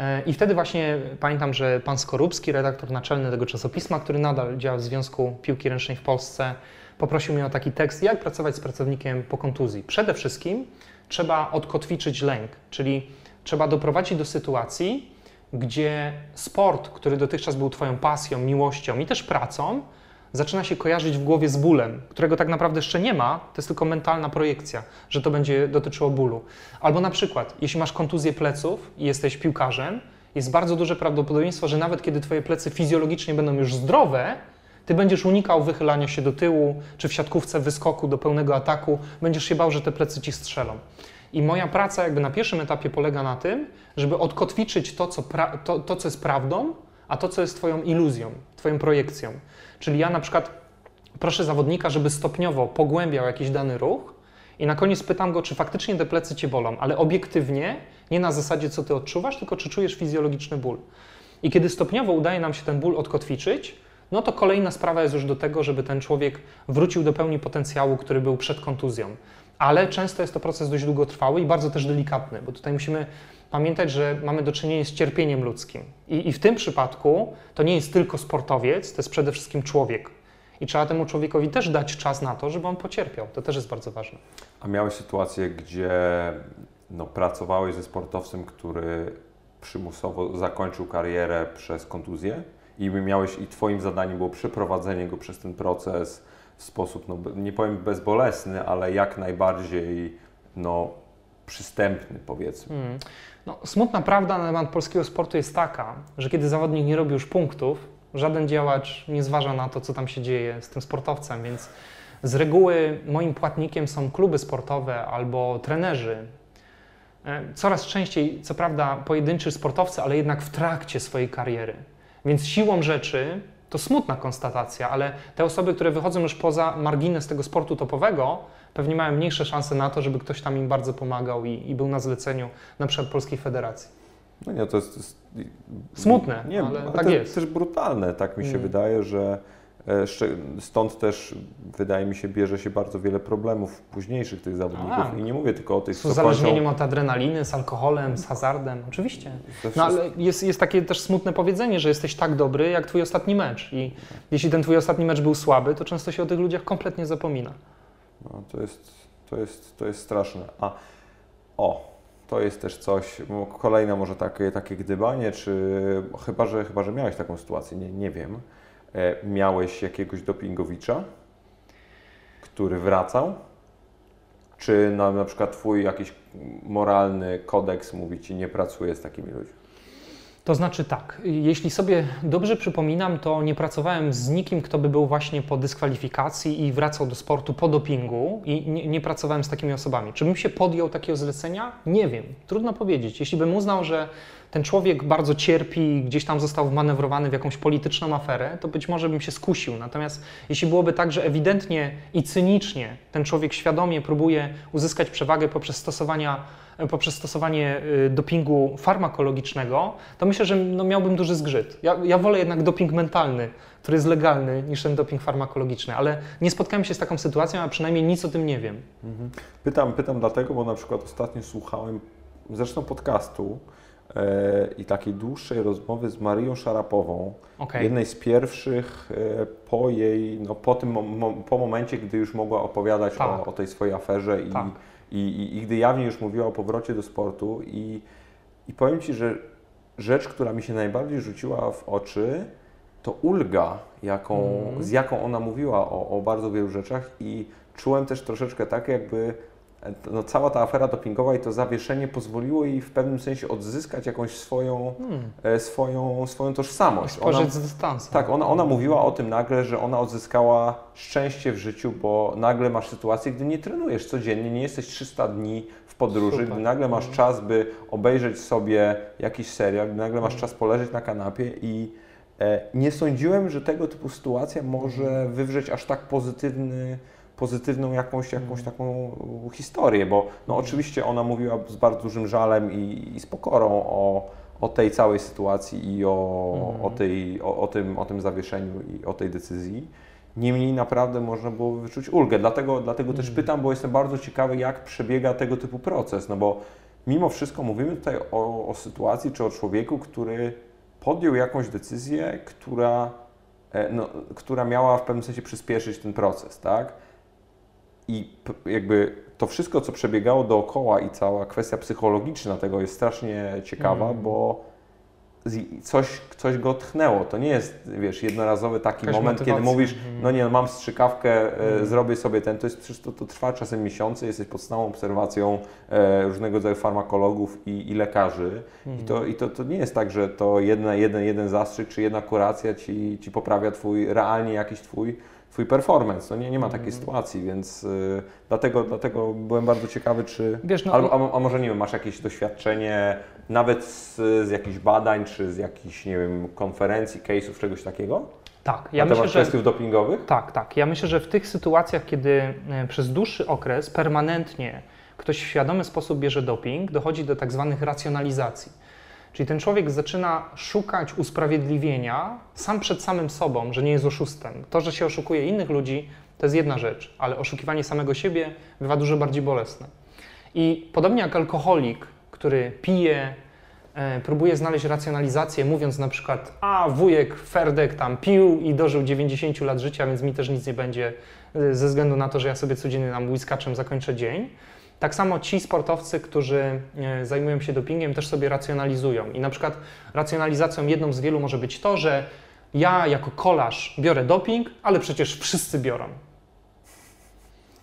S2: E, I wtedy właśnie pamiętam, że pan Skorupski, redaktor naczelny tego czasopisma, który nadal działa w Związku Piłki Ręcznej w Polsce, poprosił mnie o taki tekst, jak pracować z pracownikiem po kontuzji. Przede wszystkim trzeba odkotwiczyć lęk, czyli trzeba doprowadzić do sytuacji, gdzie sport, który dotychczas był Twoją pasją, miłością i też pracą, zaczyna się kojarzyć w głowie z bólem, którego tak naprawdę jeszcze nie ma, to jest tylko mentalna projekcja, że to będzie dotyczyło bólu. Albo na przykład, jeśli masz kontuzję pleców i jesteś piłkarzem, jest bardzo duże prawdopodobieństwo, że nawet kiedy Twoje plecy fizjologicznie będą już zdrowe, Ty będziesz unikał wychylania się do tyłu, czy w siatkówce wyskoku do pełnego ataku, będziesz się bał, że te plecy Ci strzelą. I moja praca jakby na pierwszym etapie polega na tym, żeby odkotwiczyć to, co, to, to, co jest prawdą, a to, co jest Twoją iluzją, Twoją projekcją. Czyli ja na przykład proszę zawodnika, żeby stopniowo pogłębiał jakiś dany ruch i na koniec pytam go, czy faktycznie te plecy cię bolą, ale obiektywnie, nie na zasadzie, co ty odczuwasz, tylko czy czujesz fizjologiczny ból. I kiedy stopniowo udaje nam się ten ból odkotwiczyć, no to kolejna sprawa jest już do tego, żeby ten człowiek wrócił do pełni potencjału, który był przed kontuzją. Ale często jest to proces dość długotrwały i bardzo też delikatny, bo tutaj musimy pamiętać, że mamy do czynienia z cierpieniem ludzkim. I, I, w tym przypadku to nie jest tylko sportowiec, to jest przede wszystkim człowiek. I trzeba temu człowiekowi też dać czas na to, żeby on pocierpiał. To też jest bardzo ważne.
S1: A miałeś sytuację, gdzie no, pracowałeś ze sportowcem, który przymusowo zakończył karierę przez kontuzję i miałeś i Twoim zadaniem było przeprowadzenie go przez ten proces w sposób, no, nie powiem bezbolesny, ale jak najbardziej no, przystępny, powiedzmy. Hmm.
S2: No, smutna prawda na temat polskiego sportu jest taka, że kiedy zawodnik nie robi już punktów, żaden działacz nie zważa na to, co tam się dzieje z tym sportowcem, więc z reguły moim płatnikiem są kluby sportowe albo trenerzy. E, coraz częściej, co prawda, pojedynczy sportowcy, ale jednak w trakcie swojej kariery. Więc siłą rzeczy to smutna konstatacja, ale te osoby, które wychodzą już poza margines tego sportu topowego, pewnie mają mniejsze szanse na to, żeby ktoś tam im bardzo pomagał i, i był na zleceniu na przykład Polskiej Federacji.
S1: No nie, to jest... To jest
S2: Smutne, nie, ale, ale tak
S1: to
S2: jest.
S1: też brutalne, tak mi się mm. wydaje, że E, stąd też wydaje mi się bierze się bardzo wiele problemów późniejszych tych zawodników
S2: tak.
S1: i nie mówię tylko o tych,
S2: Z uzależnieniem od adrenaliny, z alkoholem, z hazardem, oczywiście. No ale jest, jest takie też smutne powiedzenie, że jesteś tak dobry jak twój ostatni mecz i jeśli ten twój ostatni mecz był słaby, to często się o tych ludziach kompletnie zapomina.
S1: No, to, jest, to, jest, to jest straszne. A o, to jest też coś, kolejne może takie, takie gdybanie, czy chyba że, chyba, że miałeś taką sytuację, nie, nie wiem E, miałeś jakiegoś dopingowicza, który wracał? Czy na, na przykład Twój jakiś moralny kodeks mówi Ci, nie pracuje z takimi ludźmi?
S2: To znaczy tak, jeśli sobie dobrze przypominam, to nie pracowałem z nikim, kto by był właśnie po dyskwalifikacji i wracał do sportu po dopingu i nie, nie, pracowałem z takimi osobami. Czy bym się podjął takiego zlecenia? Nie wiem, trudno powiedzieć. Jeśli bym uznał, że ten człowiek bardzo cierpi gdzieś tam został wmanewrowany w jakąś polityczną aferę, to być może bym się skusił. Natomiast jeśli byłoby tak, że ewidentnie i cynicznie ten człowiek świadomie próbuje uzyskać przewagę poprzez stosowania poprzez stosowanie y, dopingu farmakologicznego, to myślę, że no, miałbym duży zgrzyt. Ja, ja wolę jednak doping mentalny, który jest legalny, niż ten doping farmakologiczny, ale nie spotkałem się z taką sytuacją, a przynajmniej nic o tym nie wiem.
S1: Mhm. Pytam, pytam dlatego, bo na przykład ostatnio słuchałem zresztą podcastu e, i takiej dłuższej rozmowy z Marią Szarapową, okay. jednej z pierwszych e, po jej, no po tym, po momencie, gdy już mogła opowiadać tak. o, o, tej swojej aferze i tak i, i, i gdy jawnie już mówiła o powrocie do sportu i, i powiem Ci, że rzecz, która mi się najbardziej rzuciła w oczy, to ulga, jaką, mm. z jaką ona mówiła o, o bardzo wielu rzeczach i czułem też troszeczkę tak, jakby no, cała ta afera dopingowa i to zawieszenie pozwoliło jej w pewnym sensie odzyskać jakąś swoją, hmm. E, swoją, swoją tożsamość.
S2: Spojrzeć z dystansu.
S1: Tak, ona, ona mówiła o tym nagle, że ona odzyskała szczęście w życiu, bo nagle masz sytuację, gdy nie trenujesz codziennie, nie jesteś 300 dni w podróży, Super. gdy nagle masz hmm. czas, by obejrzeć sobie jakiś serial, gdy nagle masz hmm. czas poleżeć na kanapie i e, nie sądziłem, że tego typu sytuacja może hmm. wywrzeć aż tak pozytywny pozytywną jakąś, jakąś mm. taką historię, bo no mm. oczywiście ona mówiła z bardzo dużym żalem i, i z pokorą o, o tej całej sytuacji i o, mm. o, tej, o, o, tym, o tym zawieszeniu i o tej decyzji. Niemniej naprawdę można było wyczuć ulgę. Dlatego, dlatego też pytam, bo jestem bardzo ciekawy, jak przebiega tego typu proces. No bo mimo wszystko mówimy tutaj o, o sytuacji czy o człowieku, który podjął jakąś decyzję, która, e, no, która miała w pewnym sensie przyspieszyć ten proces, tak? I jakby to wszystko, co przebiegało dookoła i cała kwestia psychologiczna tego jest strasznie ciekawa, mm. bo coś, coś go tchnęło. To nie jest, wiesz, jednorazowy taki Jakaś moment, motywacja. kiedy mówisz, mm. no nie, no mam strzykawkę, mm. zrobię sobie ten, to jest przecież to, to, trwa czasem miesiące, jesteś pod stałą obserwacją e, różnego rodzaju farmakologów i, i lekarzy mm. i, to, i to, to nie jest tak, że to jedna, jeden, jeden zastrzyk czy jedna kuracja ci, ci poprawia twój, realnie jakiś twój Twój performance. No nie, nie ma takiej mm. sytuacji, więc y, dlatego, dlatego byłem bardzo ciekawy, czy. Wiesz, no, albo, a, a, może nie wiem, masz jakieś doświadczenie nawet z, z jakichś badań, czy z jakichś, nie wiem, konferencji, case'ów, czegoś takiego?
S2: Tak,
S1: ja Na myślę, że kwestiów dopingowych?
S2: Tak, tak. Ja myślę, że w tych sytuacjach, kiedy e, przez dłuższy okres permanentnie ktoś w świadomy sposób bierze doping, dochodzi do tak zwanych racjonalizacji. Czyli ten człowiek zaczyna szukać usprawiedliwienia sam przed samym sobą, że nie jest oszustem. To, że się oszukuje innych ludzi, to jest jedna rzecz, ale oszukiwanie samego siebie bywa dużo bardziej bolesne. I podobnie jak alkoholik, który pije, e, próbuje znaleźć racjonalizację, mówiąc na przykład, a wujek Ferdek tam pił i dożył 90 lat życia, więc mi też nic nie będzie e, ze względu na to, że ja sobie codziennie nam whiskaczem zakończę dzień. Tak samo ci sportowcy, którzy e, zajmują się dopingiem, też sobie racjonalizują. I na przykład racjonalizacją jedną z wielu może być to, że ja jako kolarz biorę doping, ale przecież wszyscy biorą.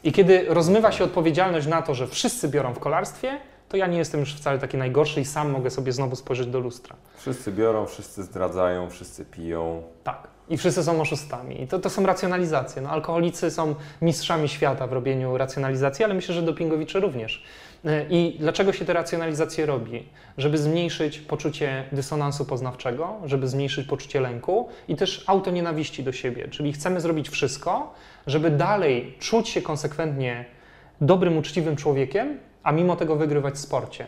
S2: I kiedy rozmywa się odpowiedzialność na to, że wszyscy biorą w kolarstwie, to ja nie jestem już wcale taki najgorszy i sam mogę sobie znowu spojrzeć do lustra.
S1: Wszyscy biorą, wszyscy zdradzają, wszyscy piją.
S2: Tak. I wszyscy są oszustami. I to, to są racjonalizacje. No, alkoholicy są mistrzami świata w robieniu racjonalizacji, ale myślę, że dopingowicze również. E, I dlaczego się te racjonalizacje robi? Żeby zmniejszyć poczucie dysonansu poznawczego, żeby zmniejszyć poczucie lęku i też autonienawiści do siebie. Czyli chcemy zrobić wszystko, żeby dalej czuć się konsekwentnie dobrym, uczciwym człowiekiem, a mimo tego wygrywać w sporcie.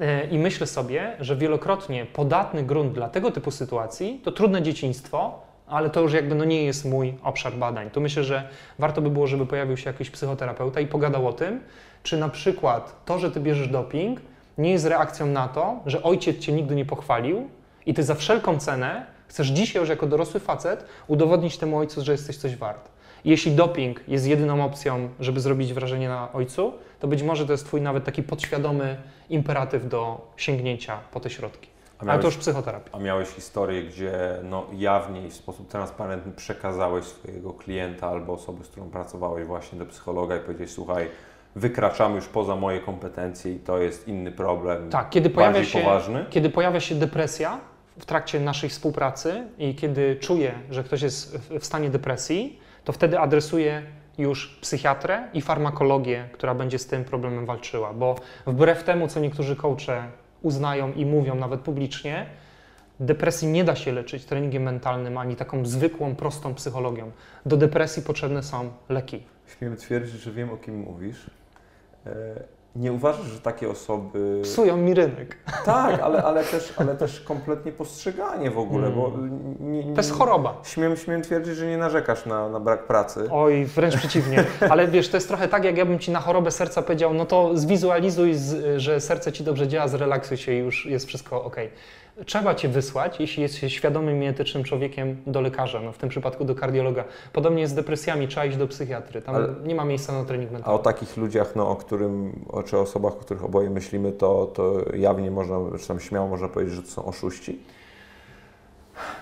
S2: E, I myślę sobie, że wielokrotnie podatny grunt dla tego typu sytuacji to trudne dzieciństwo, ale to już jakby no nie jest mój obszar badań. To myślę, że warto by było, żeby pojawił się jakiś psychoterapeuta i pogadał o tym, czy na przykład to, że ty bierzesz doping, nie jest reakcją na to, że ojciec cię nigdy nie pochwalił i ty za wszelką cenę chcesz dzisiaj już jako dorosły facet udowodnić temu ojcu, że jesteś coś wart. Jeśli doping jest jedyną opcją, żeby zrobić wrażenie na ojcu, to być może to jest twój nawet taki podświadomy imperatyw do sięgnięcia po te środki.
S1: A
S2: Ale to już psychoterapia.
S1: A miałeś historię, gdzie no, jawnie i w sposób transparentny przekazałeś swojego klienta albo osobę, z którą pracowałeś właśnie do psychologa i powiedziałeś, słuchaj, wykraczamy już poza moje kompetencje i to jest inny problem,
S2: Tak, kiedy pojawia,
S1: bardziej
S2: się,
S1: poważny?
S2: kiedy pojawia się depresja w trakcie naszej współpracy i kiedy czuję, że ktoś jest w- w stanie depresji, to wtedy adresuję już psychiatrę i farmakologię, która będzie z tym problemem walczyła. Bo wbrew temu, co niektórzy coache uznają i mówią nawet publicznie, depresji nie da się leczyć treningiem mentalnym ani taką zwykłą, prostą psychologią. Do depresji potrzebne są leki.
S1: Śmiem twierdzić, że wiem o kim mówisz. Nie uważasz, że takie osoby...
S2: Psują mi rynek.
S1: Tak, ale, ale, *laughs* też, ale też kompletnie postrzeganie w ogóle,
S2: Mm.
S1: bo nie, nie,
S2: To jest choroba.
S1: Śmiem, śmiem twierdzić, że nie narzekasz na, na brak pracy.
S2: Oj, wręcz przeciwnie. *laughs* Ale wiesz, to jest trochę tak, jak ja bym ci na chorobę serca powiedział, no to zwizualizuj, że serce ci dobrze działa, zrelaksuj się i już jest wszystko ok. Trzeba cię wysłać, jeśli jesteś świadomym i etycznym człowiekiem, do lekarza, no w tym przypadku do kardiologa. Podobnie jest z depresjami, trzeba iść do psychiatry. Tam
S1: Ale-
S2: nie ma miejsca na trening
S1: A o
S2: mentalny.
S1: takich ludziach, no, o którym, o, czy osobach, o których oboje myślimy, to, to jawnie można, czy tam śmiało można powiedzieć, że to są oszuści?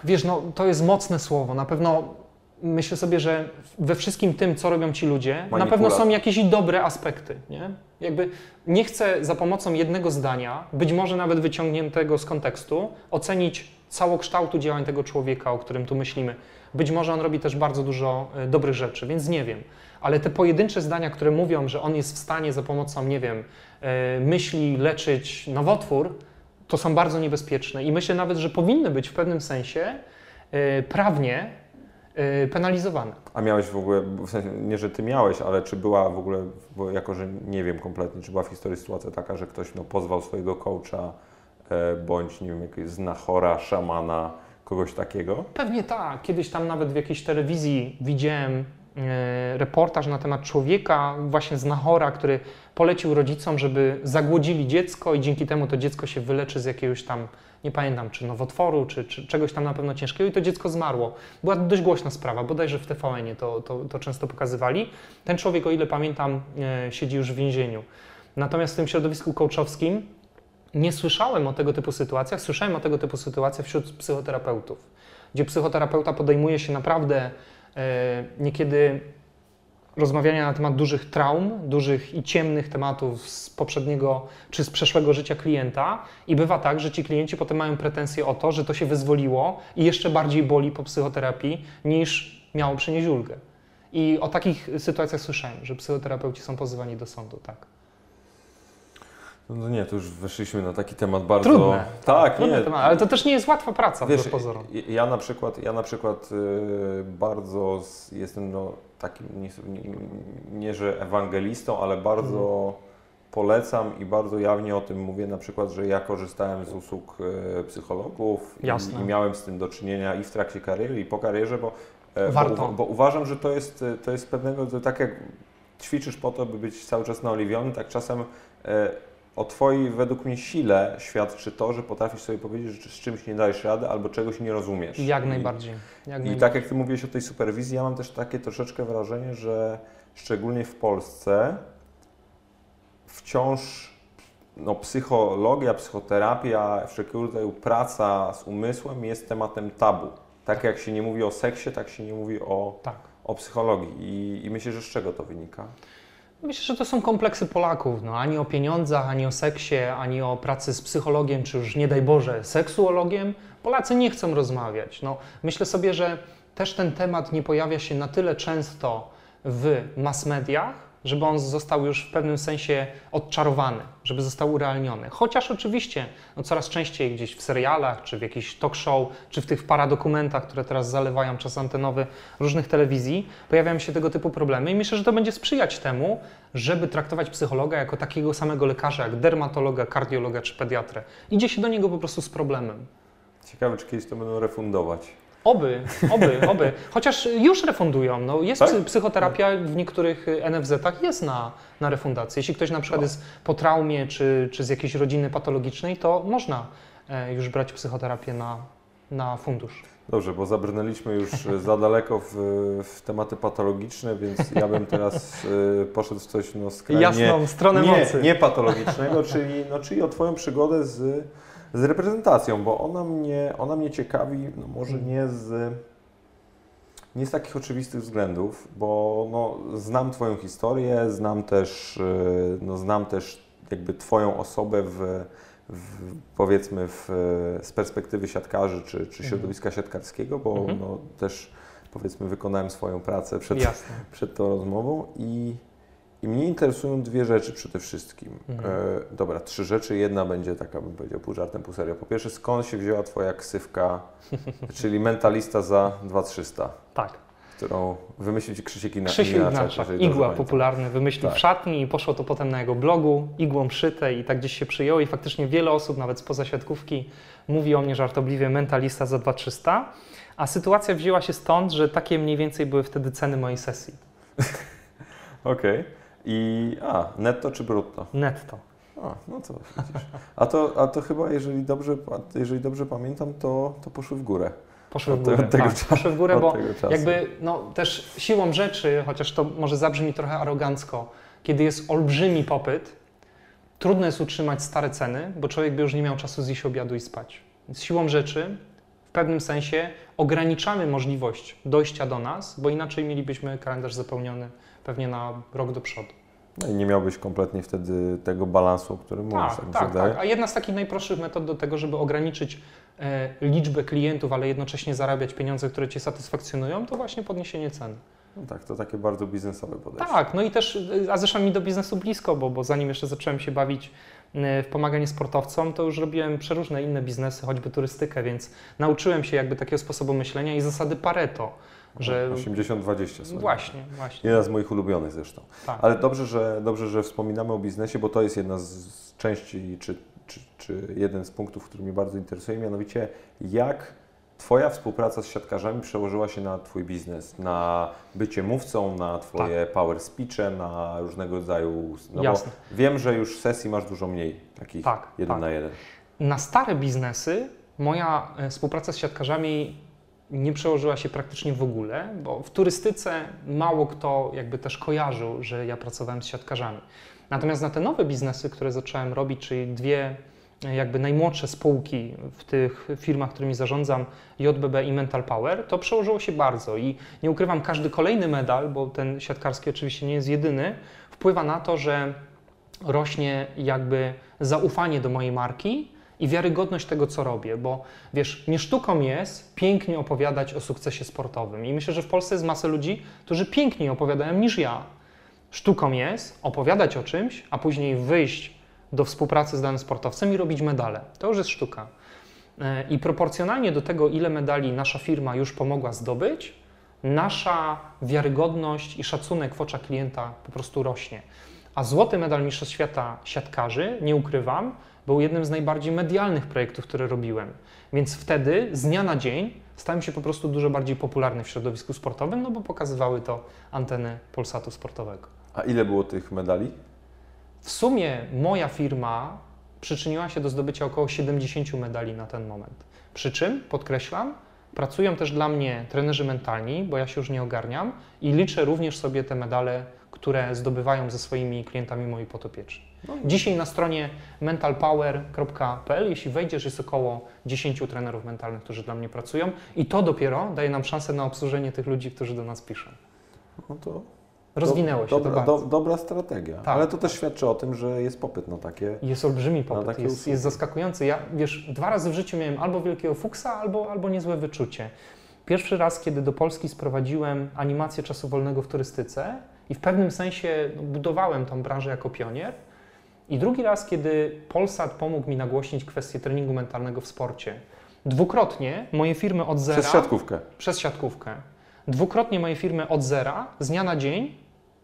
S2: Wiesz, no to jest mocne słowo. Na pewno myślę sobie, że we wszystkim tym, co robią ci ludzie, na pewno są jakieś dobre aspekty, nie? Jakby nie chcę za pomocą jednego zdania, być może nawet wyciągniętego z kontekstu, ocenić całokształtu działań tego człowieka, o którym tu myślimy. Być może on robi też bardzo dużo e, dobrych rzeczy, więc nie wiem. Ale te pojedyncze zdania, które mówią, że on jest w stanie za pomocą, nie wiem, e, myśli leczyć nowotwór, to są bardzo niebezpieczne i myślę nawet, że powinny być w pewnym sensie e, prawnie penalizowane.
S1: A miałeś w ogóle, w sensie, nie, że ty miałeś, ale czy była w ogóle, bo jako że nie wiem kompletnie, czy była w historii sytuacja taka, że ktoś no, pozwał swojego coacha, e, bądź, nie wiem, jakiegoś znachora, szamana, kogoś takiego?
S2: Pewnie tak. Kiedyś tam nawet w jakiejś telewizji widziałem e, reportaż na temat człowieka, właśnie z Nahora, który polecił rodzicom, żeby zagłodzili dziecko i dzięki temu to dziecko się wyleczy z jakiegoś tam, nie pamiętam, czy nowotworu, czy, czy czegoś tam na pewno ciężkiego i to dziecko zmarło. Była dość głośna sprawa, bodajże w TVN-ie to, to, to często pokazywali. Ten człowiek, o ile pamiętam, e, siedzi już w więzieniu. Natomiast w tym środowisku coachowskim nie słyszałem o tego typu sytuacjach, słyszałem o tego typu sytuacjach wśród psychoterapeutów, gdzie psychoterapeuta podejmuje się naprawdę e, niekiedy rozmawiania na temat dużych traum, dużych i ciemnych tematów z poprzedniego czy z przeszłego życia klienta i bywa tak, że ci klienci potem mają pretensje o to, że to się wyzwoliło i jeszcze bardziej boli po psychoterapii niż miało przynieść ulgę. I o takich sytuacjach słyszałem, że psychoterapeuci są pozywani do sądu, tak.
S1: No nie, to już weszliśmy na taki temat bardzo...
S2: Trudne.
S1: Tak, nie.
S2: temat, ale to też nie jest łatwa praca,
S1: Wiesz,
S2: pozorom.
S1: ja na przykład, ja na przykład y, bardzo jestem no, takim, nie, nie, że ewangelistą, ale bardzo
S2: Mhm.
S1: polecam i bardzo jawnie o tym mówię, na przykład, że ja korzystałem z usług y, psychologów i, i miałem z tym do czynienia i w trakcie kariery, i po karierze, bo, e,
S2: Warto.
S1: bo, bo uważam, że to jest, y, to jest pewnego, tak jak ćwiczysz po to, by być cały czas naoliwiony, tak czasem e, o Twojej, według mnie, sile świadczy to, że potrafisz sobie powiedzieć, że z czymś nie dajesz rady albo czegoś nie rozumiesz.
S2: Jak
S1: I,
S2: najbardziej. Jak
S1: I
S2: najbardziej.
S1: tak jak Ty mówiłeś o tej superwizji, ja mam też takie troszeczkę wrażenie, że szczególnie w Polsce wciąż no, psychologia, psychoterapia, wszelkiego rodzaju praca z umysłem jest tematem tabu. Tak jak się nie mówi o seksie, tak się nie mówi o,
S2: Tak.
S1: o psychologii. I, I myślę, że z czego to wynika?
S2: Myślę, że to są kompleksy Polaków. No, ani o pieniądzach, ani o seksie, ani o pracy z psychologiem, czy już nie daj Boże, seksuologiem. Polacy nie chcą rozmawiać. No, myślę sobie, że też ten temat nie pojawia się na tyle często w mass mediach, żeby on został już w pewnym sensie odczarowany, żeby został urealniony. Chociaż oczywiście no, coraz częściej gdzieś w serialach, czy w jakichś talk show, czy w tych paradokumentach, które teraz zalewają czas antenowy różnych telewizji, pojawiają się tego typu problemy i myślę, że to będzie sprzyjać temu, żeby traktować psychologa jako takiego samego lekarza, jak dermatologa, kardiologa czy pediatrę. Idzie się do niego po prostu z problemem.
S1: Ciekawe, czy kiedyś to będą refundować.
S2: Oby, oby, oby. Chociaż już refundują. No, jest
S1: Tak?
S2: psy- psychoterapia w niektórych y, NFZ-ach jest na, na refundację. Jeśli ktoś na przykład
S1: No.
S2: jest po traumie czy, czy z jakiejś rodziny patologicznej, to można e, już brać psychoterapię na, na fundusz.
S1: Dobrze, bo zabrnęliśmy już e, za daleko w, w tematy patologiczne, więc ja bym teraz e, poszedł w coś no, skrajnie
S2: Jasną stronę
S1: nie,
S2: mocy.
S1: nie patologicznego, czyli, no, czyli o Twoją przygodę z, z reprezentacją, bo ona mnie, ona mnie ciekawi, no, może
S2: Mm.
S1: nie z, nie z takich oczywistych względów, bo no, znam Twoją historię, znam też, e, no, znam też jakby Twoją osobę w, w, powiedzmy w, z perspektywy siatkarzy czy, czy
S2: Mhm.
S1: środowiska siatkarskiego, bo
S2: Mhm.
S1: no, też powiedzmy wykonałem swoją pracę przed,
S2: Jasne.
S1: przed tą rozmową i, i mnie interesują dwie rzeczy przede wszystkim.
S2: Mhm.
S1: E, dobra, trzy rzeczy. Jedna będzie taka, bym powiedział, pół żartem, pół serio. Po pierwsze, skąd się wzięła Twoja ksywka, *laughs* czyli mentalista za 2300,
S2: Tak.
S1: którą wymyślił Ci Krzysiek Ina,
S2: Krzysiu Ignaczak, igła popularny, wymyślił
S1: Tak.
S2: w szatni i poszło to potem na jego blogu, igłą szyte i tak gdzieś się przyjęło i faktycznie wiele osób, nawet spoza siatkówki, mówi o mnie żartobliwie mentalista za 2300, a sytuacja wzięła się stąd, że takie mniej więcej były wtedy ceny mojej sesji, *laughs*
S1: Okej. I, a, netto czy brutto?
S2: netto.
S1: A, no to widzisz. A to, a to chyba, jeżeli dobrze, jeżeli dobrze pamiętam, to, to poszły w górę.
S2: Poszły w
S1: Od
S2: górę,
S1: tego- tego
S2: tak,
S1: czasu-
S2: poszły w górę,
S1: od
S2: bo jakby no, też siłą rzeczy, chociaż to może zabrzmi trochę arogancko, kiedy jest olbrzymi popyt, trudno jest utrzymać stare ceny, bo człowiek by już nie miał czasu zjeść obiadu i spać. Więc siłą rzeczy w pewnym sensie ograniczamy możliwość dojścia do nas, bo inaczej mielibyśmy kalendarz zapełniony pewnie na rok do przodu.
S1: No i nie miałbyś kompletnie wtedy tego balansu, o którym mówisz,
S2: Tak,
S1: tak
S2: tak, tak. A jedna z takich najprostszych metod do tego, żeby ograniczyć e, liczbę klientów, ale jednocześnie zarabiać pieniądze, które Cię satysfakcjonują, to właśnie podniesienie ceny.
S1: No tak, to takie bardzo biznesowe podejście.
S2: Tak, no i też, y, a zresztą mi do biznesu blisko, bo, bo zanim jeszcze zacząłem się bawić y, w pomaganie sportowcom, to już robiłem przeróżne inne biznesy, choćby turystykę, więc nauczyłem się jakby takiego sposobu myślenia i zasady Pareto, że
S1: 80-20 sobie.
S2: właśnie, właśnie,
S1: Jedna z moich ulubionych zresztą.
S2: tak.
S1: Ale dobrze, że, dobrze, że wspominamy o biznesie, bo to jest jedna z, części, czy, czy, czy jeden z punktów, który mnie bardzo interesuje, mianowicie jak Twoja współpraca z siatkarzami przełożyła się na Twój biznes, na bycie mówcą, na Twoje power speeche, na różnego rodzaju... No
S2: Jasne.
S1: Bo wiem, że już sesji masz dużo mniej, takich
S2: Tak,
S1: jeden
S2: tak.
S1: na jeden.
S2: Na stare biznesy moja e, współpraca z siatkarzami nie przełożyła się praktycznie w ogóle, bo w turystyce mało kto jakby też kojarzył, że ja pracowałem z siatkarzami. Natomiast na te nowe biznesy, które zacząłem robić, czyli dwie jakby najmłodsze spółki w tych firmach, którymi zarządzam, JBB i Mental Power, to przełożyło się bardzo i nie ukrywam, każdy kolejny medal, bo ten siatkarski oczywiście nie jest jedyny, wpływa na to, że rośnie jakby zaufanie do mojej marki i wiarygodność tego, co robię, bo wiesz, nie sztuką jest pięknie opowiadać o sukcesie sportowym i myślę, że w Polsce jest masę ludzi, którzy piękniej opowiadają niż ja. Sztuką jest opowiadać o czymś, a później wyjść do współpracy z danym sportowcem i robić medale. To już jest sztuka. E, I proporcjonalnie do tego, ile medali nasza firma już pomogła zdobyć, nasza wiarygodność i szacunek w oczach klienta po prostu rośnie. A złoty medal Mistrzostw Świata siatkarzy, nie ukrywam, był jednym z najbardziej medialnych projektów, które robiłem. Więc wtedy, z dnia na dzień, stałem się po prostu dużo bardziej popularny w środowisku sportowym, no bo pokazywały to anteny Polsatu Sportowego.
S1: A ile było tych medali?
S2: W sumie moja firma przyczyniła się do zdobycia około 70 medali na ten moment. Przy czym, podkreślam, pracują też dla mnie trenerzy mentalni, bo ja się już nie ogarniam i liczę również sobie te medale, które zdobywają ze swoimi klientami moi potopieczni.
S1: No,
S2: Dzisiaj na stronie mentalpower.pl, jeśli wejdziesz, jest około 10 trenerów mentalnych, którzy dla mnie pracują i to dopiero daje nam szansę na obsłużenie tych ludzi, którzy do nas piszą.
S1: no to
S2: Rozwinęło się
S1: dobra,
S2: to bardzo.
S1: do, dobra strategia.
S2: Tak.
S1: Ale to też świadczy o tym, że jest popyt na takie.
S2: Jest olbrzymi popyt, jest, jest zaskakujący. Ja, wiesz, dwa razy w życiu miałem albo wielkiego fuksa, albo, albo niezłe wyczucie. Pierwszy raz, kiedy do Polski sprowadziłem animację czasu wolnego w turystyce i w pewnym sensie budowałem tą branżę jako pionier. I drugi raz, kiedy Polsat pomógł mi nagłośnić kwestię treningu mentalnego w sporcie. Dwukrotnie moje firmy od zera...
S1: Przez siatkówkę.
S2: Przez siatkówkę. Dwukrotnie moje firmy od zera, z dnia na dzień,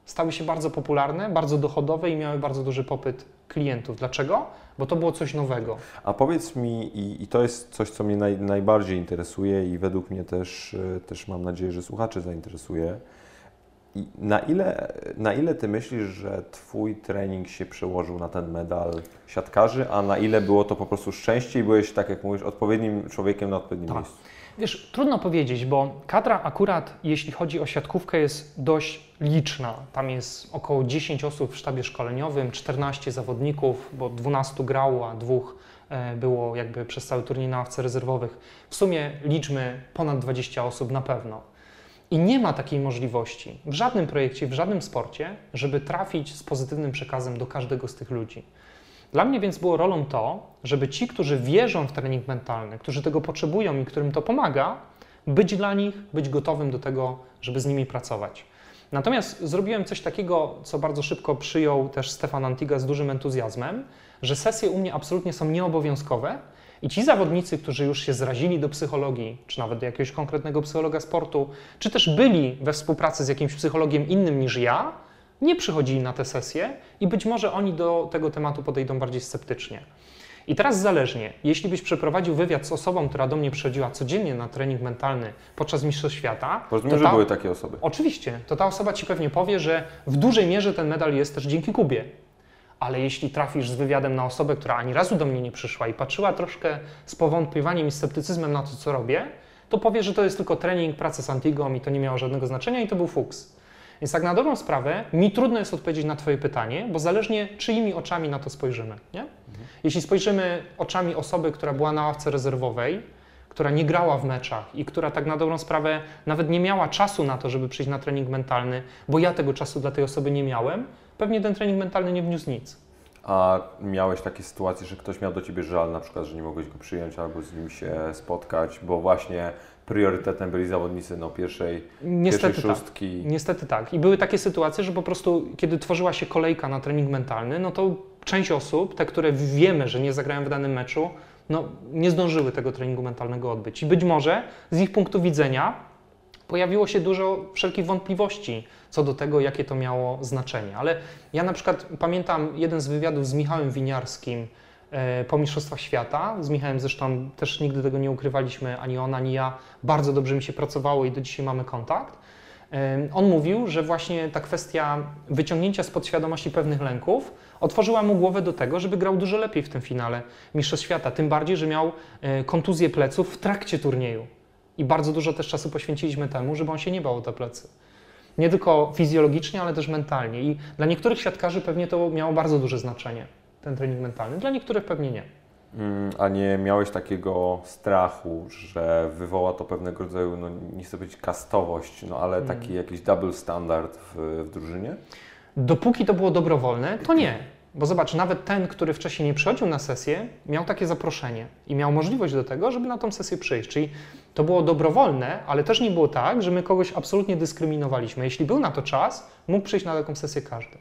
S2: stały się bardzo popularne, bardzo dochodowe i miały bardzo duży popyt klientów. Dlaczego? Bo to było coś nowego.
S1: A powiedz mi, i, i to jest coś, co mnie naj, najbardziej interesuje i według mnie też, y, też mam nadzieję, że słuchaczy zainteresuje. I na ile, na ile ty myślisz, że twój trening się przełożył na ten medal siatkarzy, a na ile było to po prostu szczęście i byłeś, tak jak mówisz, odpowiednim człowiekiem na odpowiednim
S2: Tak.
S1: miejscu?
S2: Wiesz, trudno powiedzieć, bo kadra akurat, jeśli chodzi o siatkówkę, jest dość liczna. Tam jest około 10 osób w sztabie szkoleniowym, 14 zawodników, bo 12 grało, a dwóch e, było jakby przez cały turniej na ławce rezerwowych. W sumie liczmy ponad 20 osób na pewno. I nie ma takiej możliwości w żadnym projekcie, w żadnym sporcie, żeby trafić z pozytywnym przekazem do każdego z tych ludzi. Dla mnie więc było rolą to, żeby ci, którzy wierzą w trening mentalny, którzy tego potrzebują i którym to pomaga, być dla nich, być gotowym do tego, żeby z nimi pracować. Natomiast zrobiłem coś takiego, co bardzo szybko przyjął też Stefan Antiga z dużym entuzjazmem, że sesje u mnie absolutnie są nieobowiązkowe i ci zawodnicy, którzy już się zrazili do psychologii, czy nawet do jakiegoś konkretnego psychologa sportu, czy też byli we współpracy z jakimś psychologiem innym niż ja, nie przychodzili na te sesje i być może oni do tego tematu podejdą bardziej sceptycznie. I teraz zależnie, jeśli byś przeprowadził wywiad z osobą, która do mnie przychodziła codziennie na trening mentalny podczas Mistrzostw Świata,
S1: Rozumiem, że
S2: ta,
S1: były takie osoby.
S2: oczywiście, to ta osoba ci pewnie powie, że w dużej mierze ten medal jest też dzięki Kubie. Ale jeśli trafisz z wywiadem na osobę, która ani razu do mnie nie przyszła i patrzyła troszkę z powątpiewaniem i sceptycyzmem na to, co robię, to powie, że to jest tylko trening, praca z Antigą i to nie miało żadnego znaczenia i to był fuks. Więc tak na dobrą sprawę, mi trudno jest odpowiedzieć na Twoje pytanie, bo zależnie czyimi oczami na to spojrzymy. Nie? Jeśli spojrzymy oczami osoby, która była na ławce rezerwowej, która nie grała w meczach i która tak na dobrą sprawę nawet nie miała czasu na to, żeby przyjść na trening mentalny, bo ja tego czasu dla tej osoby nie miałem, pewnie ten trening mentalny nie wniósł nic.
S1: A miałeś takie sytuacje, że ktoś miał do Ciebie żal, na przykład, że nie mogłeś go przyjąć albo z nim się spotkać, bo właśnie priorytetem byli zawodnicy no, pierwszej,
S2: Niestety
S1: pierwszej
S2: tak.
S1: szóstki.
S2: Niestety tak. I były takie sytuacje, że po prostu, kiedy tworzyła się kolejka na trening mentalny, no to część osób, te, które wiemy, że nie zagrają w danym meczu, no nie zdążyły tego treningu mentalnego odbyć. I być może z ich punktu widzenia pojawiło się dużo wszelkich wątpliwości co do tego, jakie to miało znaczenie. Ale ja na przykład pamiętam jeden z wywiadów z Michałem Winiarskim e, po Mistrzostwach Świata. Z Michałem zresztą też nigdy tego nie ukrywaliśmy, ani on, ani ja. Bardzo dobrze mi się pracowało i do dzisiaj mamy kontakt. E, On mówił, że właśnie ta kwestia wyciągnięcia z podświadomości pewnych lęków otworzyła mu głowę do tego, żeby grał dużo lepiej w tym finale Mistrzostw Świata. Tym bardziej, że miał e, kontuzję pleców w trakcie turnieju. I bardzo dużo też czasu poświęciliśmy temu, żeby on się nie bał o te plecy. Nie tylko fizjologicznie, ale też mentalnie. I dla niektórych siatkarzy pewnie to miało bardzo duże znaczenie, ten trening mentalny. Dla niektórych pewnie nie.
S1: Mm, A nie miałeś takiego strachu, że wywoła to pewnego rodzaju, no nie chcę powiedzieć kastowość, no ale
S2: Mm.
S1: taki jakiś double standard w, w drużynie?
S2: Dopóki to było dobrowolne, to nie. Bo zobacz, nawet ten, który wcześniej nie przychodził na sesję, miał takie zaproszenie i miał możliwość do tego, żeby na tą sesję przyjść. Czyli to było dobrowolne, ale też nie było tak, że my kogoś absolutnie dyskryminowaliśmy. Jeśli był na to czas, mógł przyjść na taką sesję każdy.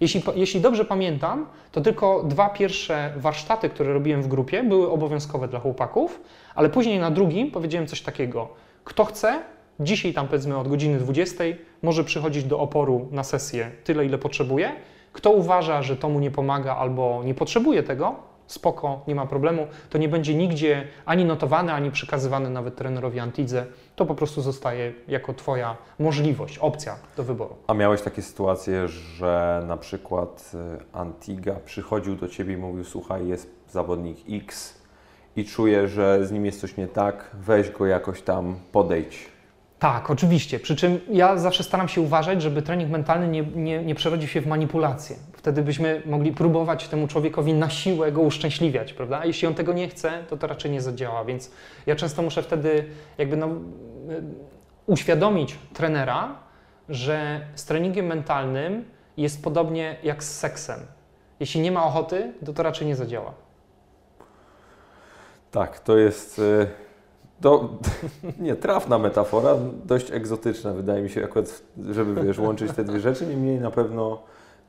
S2: Jeśli, jeśli dobrze pamiętam, to tylko dwa pierwsze warsztaty, które robiłem w grupie, były obowiązkowe dla chłopaków, ale później na drugim powiedziałem coś takiego. Kto chce, dzisiaj tam powiedzmy od godziny 20 może przychodzić do oporu na sesję tyle, ile potrzebuje. Kto uważa, że to mu nie pomaga albo nie potrzebuje tego, spoko, nie ma problemu, to nie będzie nigdzie ani notowane, ani przekazywane nawet trenerowi Antidze. To po prostu zostaje jako Twoja możliwość, opcja do wyboru.
S1: A miałeś takie sytuacje, że na przykład y, Antiga przychodził do Ciebie i mówił, słuchaj, jest zawodnik X i czuję, że z nim jest coś nie tak, weź go jakoś tam, podejdź.
S2: Tak, oczywiście. Przy czym ja zawsze staram się uważać, żeby trening mentalny nie, nie, nie przerodził się w manipulację. Wtedy byśmy mogli próbować temu człowiekowi na siłę go uszczęśliwiać, prawda? A jeśli on tego nie chce, to to raczej nie zadziała. Więc ja często muszę wtedy jakby no, y, uświadomić trenera, że z treningiem mentalnym jest podobnie jak z seksem. Jeśli nie ma ochoty, to to raczej nie zadziała.
S1: Tak, to jest y, do, *laughs* nie, trafna metafora, dość egzotyczna wydaje mi się akurat, żeby wiesz, łączyć te dwie rzeczy, niemniej na pewno,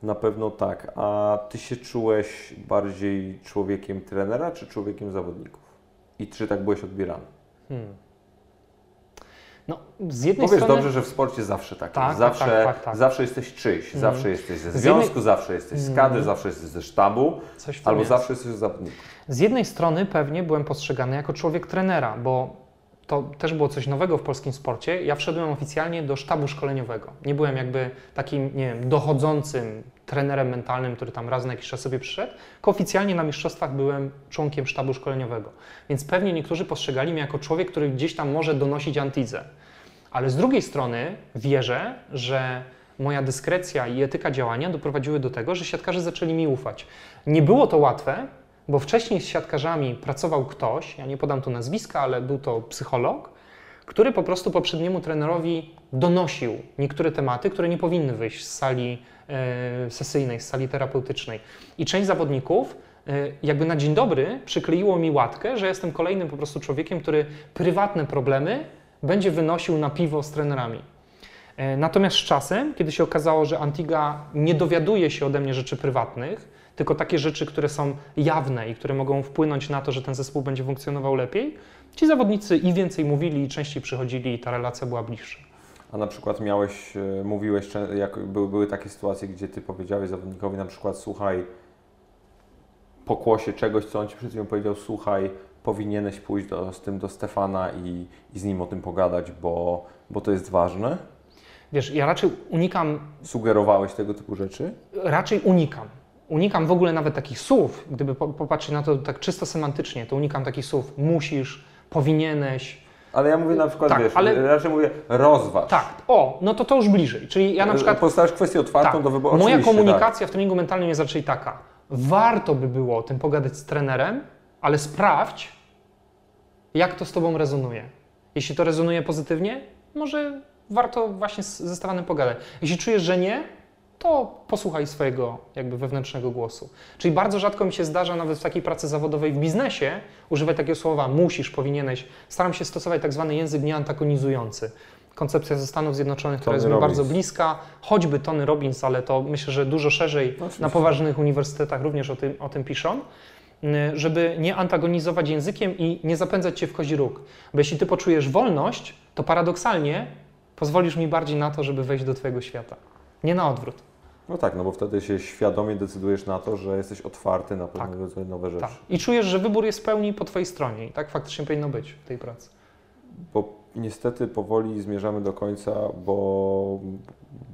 S1: na pewno tak. A Ty się czułeś bardziej człowiekiem trenera czy człowiekiem zawodników? I czy tak byłeś odbierany?
S2: Hmm. No, z jednej
S1: Powiesz
S2: strony...
S1: dobrze, że w sporcie zawsze tak,
S2: Tak, tak,
S1: Zawsze,
S2: tak, tak, tak.
S1: zawsze jesteś czyjś,
S2: Mhm.
S1: zawsze jesteś ze związku,
S2: jednej-
S1: zawsze jesteś z kadry,
S2: Mhm.
S1: zawsze jesteś ze sztabu, albo
S2: jest.
S1: zawsze jesteś z zawodników.
S2: Z jednej strony pewnie byłem postrzegany jako człowiek trenera, bo to też było coś nowego w polskim sporcie. Ja wszedłem oficjalnie do sztabu szkoleniowego. Nie byłem jakby takim, nie wiem, dochodzącym trenerem mentalnym, który tam raz na jakiś czas sobie przyszedł, tylko oficjalnie na mistrzostwach byłem członkiem sztabu szkoleniowego. Więc pewnie niektórzy postrzegali mnie jako człowiek, który gdzieś tam może donosić antizę. Ale z drugiej strony wierzę, że moja dyskrecja i etyka działania doprowadziły do tego, że siatkarze zaczęli mi ufać. Nie było to łatwe, bo wcześniej z siatkarzami pracował ktoś, ja nie podam tu nazwiska, ale był to psycholog, który po prostu poprzedniemu trenerowi donosił niektóre tematy, które nie powinny wyjść z sali e, sesyjnej, z sali terapeutycznej. I część zawodników e, jakby na dzień dobry przykleiło mi łatkę, że jestem kolejnym po prostu człowiekiem, który prywatne problemy będzie wynosił na piwo z trenerami. E, Natomiast z czasem, kiedy się okazało, że Antiga nie dowiaduje się ode mnie rzeczy prywatnych, tylko takie rzeczy, które są jawne i które mogą wpłynąć na to, że ten zespół będzie funkcjonował lepiej, ci zawodnicy i więcej mówili, i częściej przychodzili, i ta relacja była bliższa.
S1: A na przykład miałeś, e, mówiłeś, jak były, były takie sytuacje, gdzie ty powiedziałeś zawodnikowi na przykład, słuchaj, pokłosie czegoś, co on ci przed chwilą powiedział, słuchaj, powinieneś pójść do, z tym do Stefana i, i z nim o tym pogadać, bo, bo to jest ważne.
S2: Wiesz, ja raczej unikam,
S1: Sugerowałeś tego typu rzeczy?
S2: raczej unikam. Unikam w ogóle nawet takich słów, gdyby po- popatrzeć na to tak czysto semantycznie, to unikam takich słów musisz, powinieneś.
S1: Ale ja mówię na przykład,
S2: Tak,
S1: wiesz,
S2: ale-
S1: raczej mówię rozważ.
S2: Tak, o, no to to już bliżej. Czyli ja na przykład
S1: Postawisz kwestię otwartą
S2: Tak.
S1: do wyboru.
S2: Moja komunikacja w treningu mentalnym jest raczej taka. Warto by było o tym pogadać z trenerem, ale sprawdź, jak to z Tobą rezonuje. Jeśli to rezonuje pozytywnie, może warto właśnie z, ze Stefanem pogadać. Jeśli czujesz, że nie, to posłuchaj swojego jakby wewnętrznego głosu. Czyli bardzo rzadko mi się zdarza nawet w takiej pracy zawodowej w biznesie używać takiego słowa musisz, powinieneś. Staram się stosować tak zwany język nieantagonizujący. Koncepcja ze Stanów Zjednoczonych, która
S1: Tony
S2: jest mi
S1: Robbins.
S2: bardzo bliska, choćby Tony Robbins, ale to myślę, że dużo szerzej
S1: oczywiście.
S2: na poważnych uniwersytetach również o tym, o tym piszą, y, żeby nie antagonizować językiem i nie zapędzać cię w kozi róg. Bo jeśli ty poczujesz wolność, to paradoksalnie pozwolisz mi bardziej na to, żeby wejść do twojego świata. Nie na odwrót.
S1: No tak, no bo wtedy się świadomie decydujesz na to, że jesteś otwarty na
S2: Tak.
S1: pewnego rodzaju nowe rzeczy.
S2: Tak. I czujesz, że wybór jest w pełni po twojej stronie. I tak faktycznie powinno być w tej pracy.
S1: Bo niestety powoli zmierzamy do końca, bo.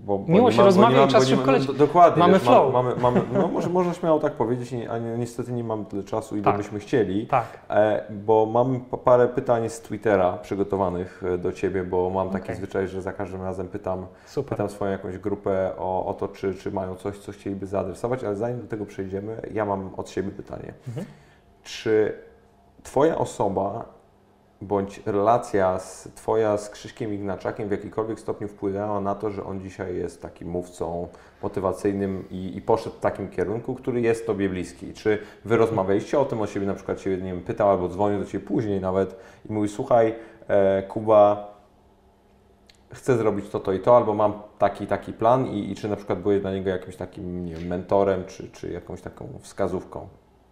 S1: Bo, bo
S2: Miło się
S1: mam-
S2: rozmawia i czas szybko leci.
S1: no, Dokładnie.
S2: Mamy
S1: wiesz,
S2: flow.
S1: Mamy, mamy, no *laughs* może można śmiało tak powiedzieć, a ni- niestety nie mam tyle czasu, ile
S2: Tak.
S1: byśmy chcieli.
S2: Tak.
S1: E, bo mam pa- parę pytań z Twittera przygotowanych e, do Ciebie, bo mam taki
S2: Okej.
S1: zwyczaj, że za każdym razem pytam,
S2: Super.
S1: pytam swoją jakąś grupę o, o to, czy, czy mają coś, co chcieliby zaadresować, ale zanim do tego przejdziemy, ja mam od siebie pytanie.
S2: Mhm.
S1: Czy Twoja osoba bądź relacja z, Twoja z Krzyśkiem Ignaczakiem w jakikolwiek stopniu wpłynęła na to, że on dzisiaj jest takim mówcą motywacyjnym i, i poszedł w takim kierunku, który jest Tobie bliski? Czy Wy rozmawialiście o tym, o siebie na przykład Ciebie, nie wiem, pytał albo dzwonił do Ciebie później nawet i mówi, słuchaj, e, Kuba, chcę zrobić to, to i to, albo mam taki, taki plan i, i czy na przykład byłeś dla niego jakimś takim nie wiem, mentorem, czy, czy jakąś taką wskazówką?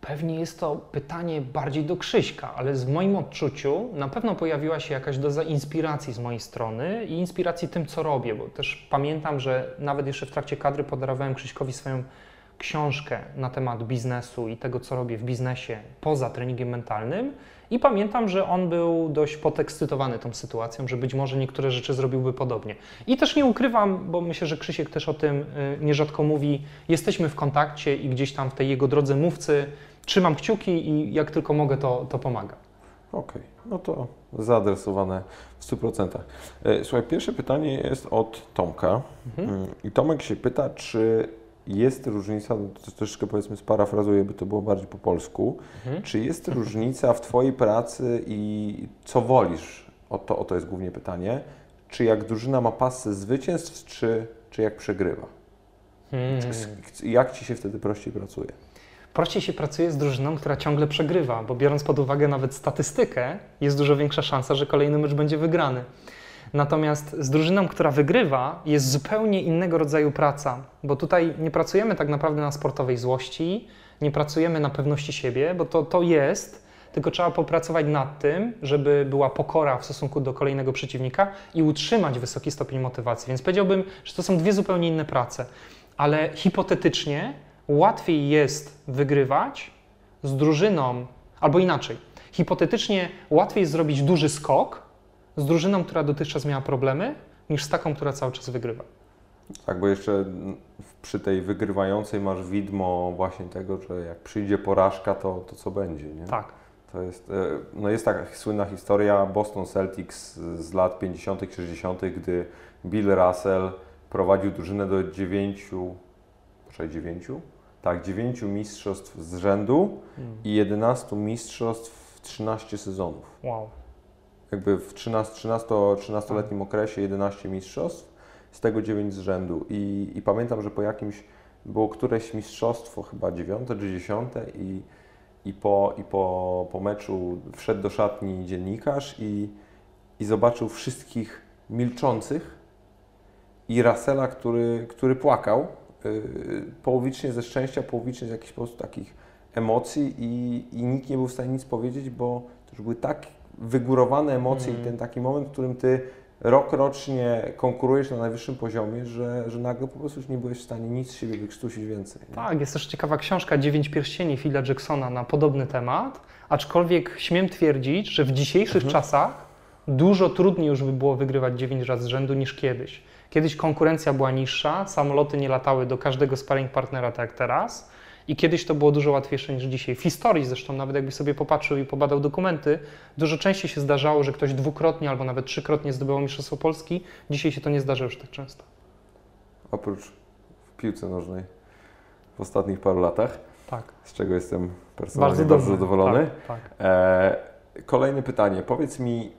S2: Pewnie jest to pytanie bardziej do Krzyśka, ale w moim odczuciu na pewno pojawiła się jakaś doza inspiracji z mojej strony i inspiracji tym, co robię, bo też pamiętam, że nawet jeszcze w trakcie kadry podarowałem Krzyśkowi swoją książkę na temat biznesu i tego, co robię w biznesie poza treningiem mentalnym. I pamiętam, że on był dość podekscytowany tą sytuacją, że być może niektóre rzeczy zrobiłby podobnie. I też nie ukrywam, bo myślę, że Krzysiek też o tym y, nierzadko mówi, jesteśmy w kontakcie i gdzieś tam w tej jego drodze mówcy trzymam kciuki i jak tylko mogę, to, to pomaga.
S1: Okej, no to zaadresowane w 100%. E, Słuchaj, pierwsze pytanie jest od Tomka.
S2: Mhm.
S1: Mm, I Tomek się pyta, czy jest różnica, no to troszeczkę powiedzmy sparafrazuję, by to było bardziej po polsku,
S2: Mhm.
S1: czy jest różnica w Twojej pracy i co wolisz? O to, o to jest głównie pytanie. Czy jak drużyna ma pasy zwycięstw, czy, czy jak przegrywa?
S2: Hmm.
S1: Jak Ci się wtedy prościej pracuje?
S2: Prościej się pracuje z drużyną, która ciągle przegrywa, bo biorąc pod uwagę nawet statystykę, jest dużo większa szansa, że kolejny mecz będzie wygrany. Natomiast z drużyną, która wygrywa, jest zupełnie innego rodzaju praca, bo tutaj nie pracujemy tak naprawdę na sportowej złości, nie pracujemy na pewności siebie, bo to, to jest, tylko trzeba popracować nad tym, żeby była pokora w stosunku do kolejnego przeciwnika i utrzymać wysoki stopień motywacji. Więc powiedziałbym, że to są dwie zupełnie inne prace. Ale hipotetycznie łatwiej jest wygrywać z drużyną, albo inaczej. Hipotetycznie łatwiej jest zrobić duży skok z drużyną, która dotychczas miała problemy, niż z taką, która cały czas wygrywa.
S1: Tak, bo jeszcze przy tej wygrywającej masz widmo właśnie tego, że jak przyjdzie porażka, to, to co będzie, nie?
S2: Tak.
S1: To jest, e, no jest taka słynna historia Boston Celtics z lat 50., 60., gdy Bill Russell prowadził drużynę do 9, proszę 9? Tak, 9 mistrzostw z rzędu
S2: Hmm.
S1: i 11 mistrzostw w 13 sezonów.
S2: Wow.
S1: Jakby w 13, 13, 13-letnim okresie 11 mistrzostw, z tego 9 z rzędu. I, I pamiętam, że po jakimś było któreś mistrzostwo, chyba 9 czy 10 i, i, po, i po, po meczu wszedł do szatni dziennikarz i, i zobaczył wszystkich milczących i Russella, który, który płakał, połowicznie ze szczęścia, połowicznie z jakichś po prostu takich emocji i, i nikt nie był w stanie nic powiedzieć, bo to już były tak wygórowane emocje
S2: Mhm.
S1: i ten taki moment, w którym ty rok rocznie konkurujesz na najwyższym poziomie, że, że nagle po prostu już nie byłeś w stanie nic z siebie wykrztusić więcej. nie?
S2: Tak, jest też ciekawa książka Dziewięć pierścieni Phila Jacksona na podobny temat, aczkolwiek śmiem twierdzić, że w dzisiejszych
S1: Mhm.
S2: czasach dużo trudniej już by było wygrywać 9 razy z rzędu niż kiedyś. Kiedyś konkurencja była niższa, samoloty nie latały do każdego sparring partnera tak jak teraz i kiedyś to było dużo łatwiejsze niż dzisiaj. W historii zresztą, nawet jakbyś sobie popatrzył i pobadał dokumenty, dużo częściej się zdarzało, że ktoś dwukrotnie albo nawet trzykrotnie zdobywał Mistrzostwo Polski. Dzisiaj się to nie zdarza już tak często.
S1: Oprócz w piłce nożnej w ostatnich paru latach,
S2: Tak,
S1: z czego jestem personalnie
S2: bardzo,
S1: bardzo, zadowolony.
S2: Tak, tak.
S1: E, kolejne pytanie. Powiedz mi,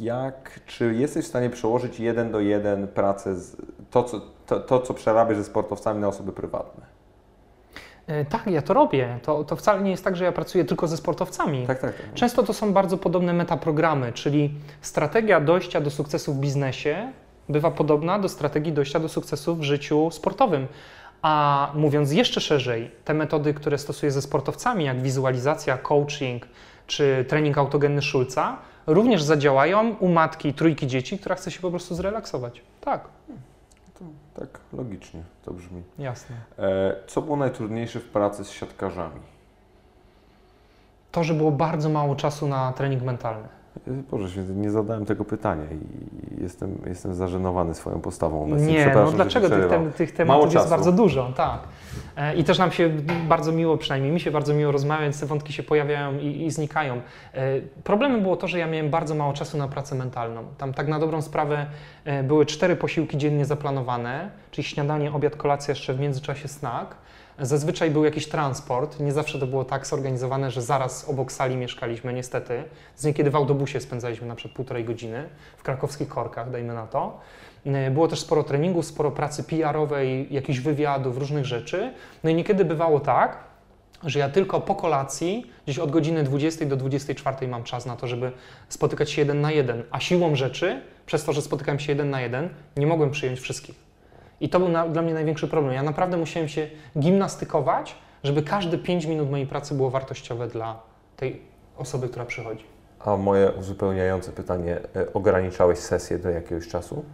S1: jak, czy jesteś w stanie przełożyć jeden do jeden pracę, z, to, co, to, to co przerabiasz ze sportowcami na osoby prywatne?
S2: E, Tak, ja to robię. To, to wcale nie jest tak, że ja pracuję tylko ze sportowcami.
S1: Tak, tak. tak.
S2: Często to są bardzo podobne metaprogramy, czyli strategia dojścia do sukcesu w biznesie bywa podobna do strategii dojścia do sukcesu w życiu sportowym. A mówiąc jeszcze szerzej, te metody, które stosuję ze sportowcami, jak wizualizacja, coaching czy trening autogenny Schulza, również zadziałają u matki trójki dzieci, która chce się po prostu zrelaksować. Tak,
S1: To, tak, logicznie to brzmi.
S2: jasne.
S1: E, co było najtrudniejsze w pracy z siatkarzami?
S2: To, że było bardzo mało czasu na trening mentalny.
S1: E, Boże święty, nie zadałem tego pytania i jestem, jestem zażenowany swoją postawą obecnie.
S2: Nie, no dlaczego tych, tem, tych
S1: Mało
S2: tematów jest
S1: czasu.
S2: bardzo dużo, tak. E, I też nam się bardzo miło, przynajmniej mi się bardzo miło rozmawia, więc te wątki się pojawiają i, i znikają. E, Problemem było to, że ja miałem bardzo mało czasu na pracę mentalną. Tam tak na dobrą sprawę e, były cztery posiłki dziennie zaplanowane, czyli śniadanie, obiad, kolacja, jeszcze w międzyczasie snack. Zazwyczaj był jakiś transport, nie zawsze to było tak zorganizowane, że zaraz obok sali mieszkaliśmy, niestety. Z niekiedy w autobusie spędzaliśmy na przykład półtorej godziny, w krakowskich korkach, dajmy na to. Y, Było też sporo treningów, sporo pracy PR-owej, jakichś wywiadów, różnych rzeczy. No i niekiedy bywało tak, że ja tylko po kolacji, gdzieś od godziny 20 do 24 mam czas na to, żeby spotykać się jeden na jeden, a siłą rzeczy, przez to, że spotykałem się jeden na jeden, nie mogłem przyjąć wszystkich. I to był na, dla mnie największy problem. Ja naprawdę musiałem się gimnastykować, żeby każde 5 minut mojej pracy było wartościowe dla tej osoby, która przychodzi.
S1: A moje uzupełniające pytanie, e, ograniczałeś sesję do jakiegoś czasu?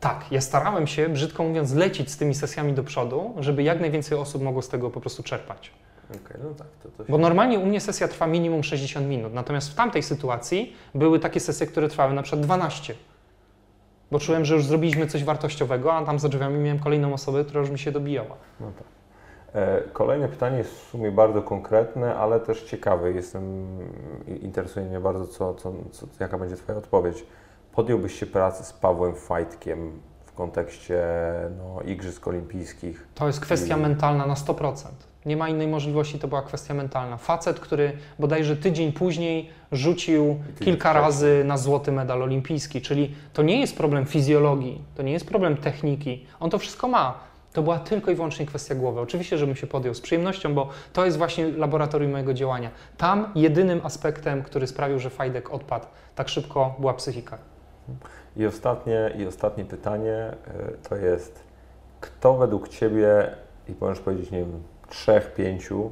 S2: Tak, ja starałem się, brzydko mówiąc, lecić z tymi sesjami do przodu, żeby jak najwięcej osób mogło z tego po prostu czerpać.
S1: Okej, no tak, to, to się...
S2: Bo normalnie u mnie sesja trwa minimum 60 minut, natomiast w tamtej sytuacji były takie sesje, które trwały na przykład 12. Bo czułem, że już zrobiliśmy coś wartościowego, a tam za drzwiami miałem kolejną osobę, która już mi się dobijała.
S1: No tak. E, Kolejne pytanie jest w sumie bardzo konkretne, ale też ciekawe. Jestem, interesuje mnie bardzo, co, co, co, jaka będzie Twoja odpowiedź. Podjąłbyś się pracy z Pawłem Fajtkiem w kontekście no, Igrzysk Olimpijskich?
S2: To jest kwestia
S1: I-
S2: mentalna na 100%. Nie ma innej możliwości, to była kwestia mentalna. Facet, który bodajże tydzień później rzucił kilka razy na złoty medal olimpijski, czyli to nie jest problem fizjologii, to nie jest problem techniki. On to wszystko ma. To była tylko i wyłącznie kwestia głowy. Oczywiście, żebym się podjął z przyjemnością, bo to jest właśnie laboratorium mojego działania. Tam jedynym aspektem, który sprawił, że Fajdek odpadł tak szybko, była psychika.
S1: I ostatnie, I ostatnie pytanie e, to jest, kto według Ciebie, i możesz powiedzieć, nie wiem, trzech, pięciu,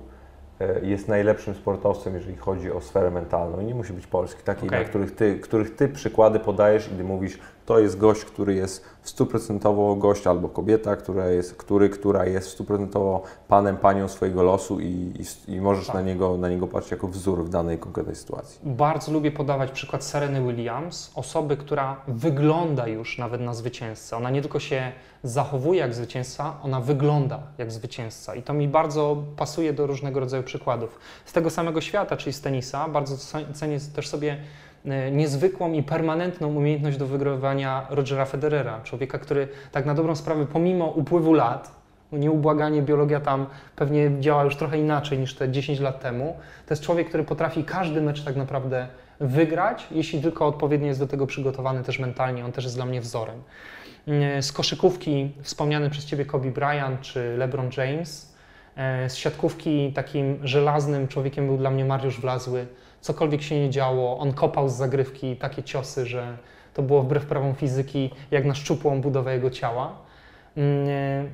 S1: e, jest najlepszym sportowcem, jeżeli chodzi o sferę mentalną. I nie musi być polski, taki,
S2: Okej.
S1: na których ty, których ty przykłady podajesz i ty mówisz, to jest gość, który jest stuprocentowo gość albo kobieta, która jest, który, która jest stuprocentowo panem, panią swojego losu i, i, i możesz
S2: Tak.
S1: na, niego, na niego patrzeć jako wzór w danej konkretnej sytuacji.
S2: Bardzo lubię podawać przykład Sereny Williams, osoby, która wygląda już nawet na zwycięzcę. Ona nie tylko się zachowuje jak zwycięzca, ona wygląda jak zwycięzca. I to mi bardzo pasuje do różnego rodzaju przykładów. Z tego samego świata, czyli z tenisa, bardzo ce- cenię też sobie niezwykłą i permanentną umiejętność do wygrywania Rogera Federera, człowieka, który tak na dobrą sprawę, pomimo upływu lat, no nieubłaganie biologia tam pewnie działa już trochę inaczej niż te 10 lat temu. To jest człowiek, który potrafi każdy mecz tak naprawdę wygrać, jeśli tylko odpowiednio jest do tego przygotowany też mentalnie. On też jest dla mnie wzorem. Mm, Z koszykówki wspomniany przez Ciebie Kobe Bryant czy LeBron James. E, Z siatkówki takim żelaznym człowiekiem był dla mnie Mariusz Wlazły. Cokolwiek się nie działo, on kopał z zagrywki takie ciosy, że to było wbrew prawom fizyki, jak na szczupłą budowę jego ciała. Mm,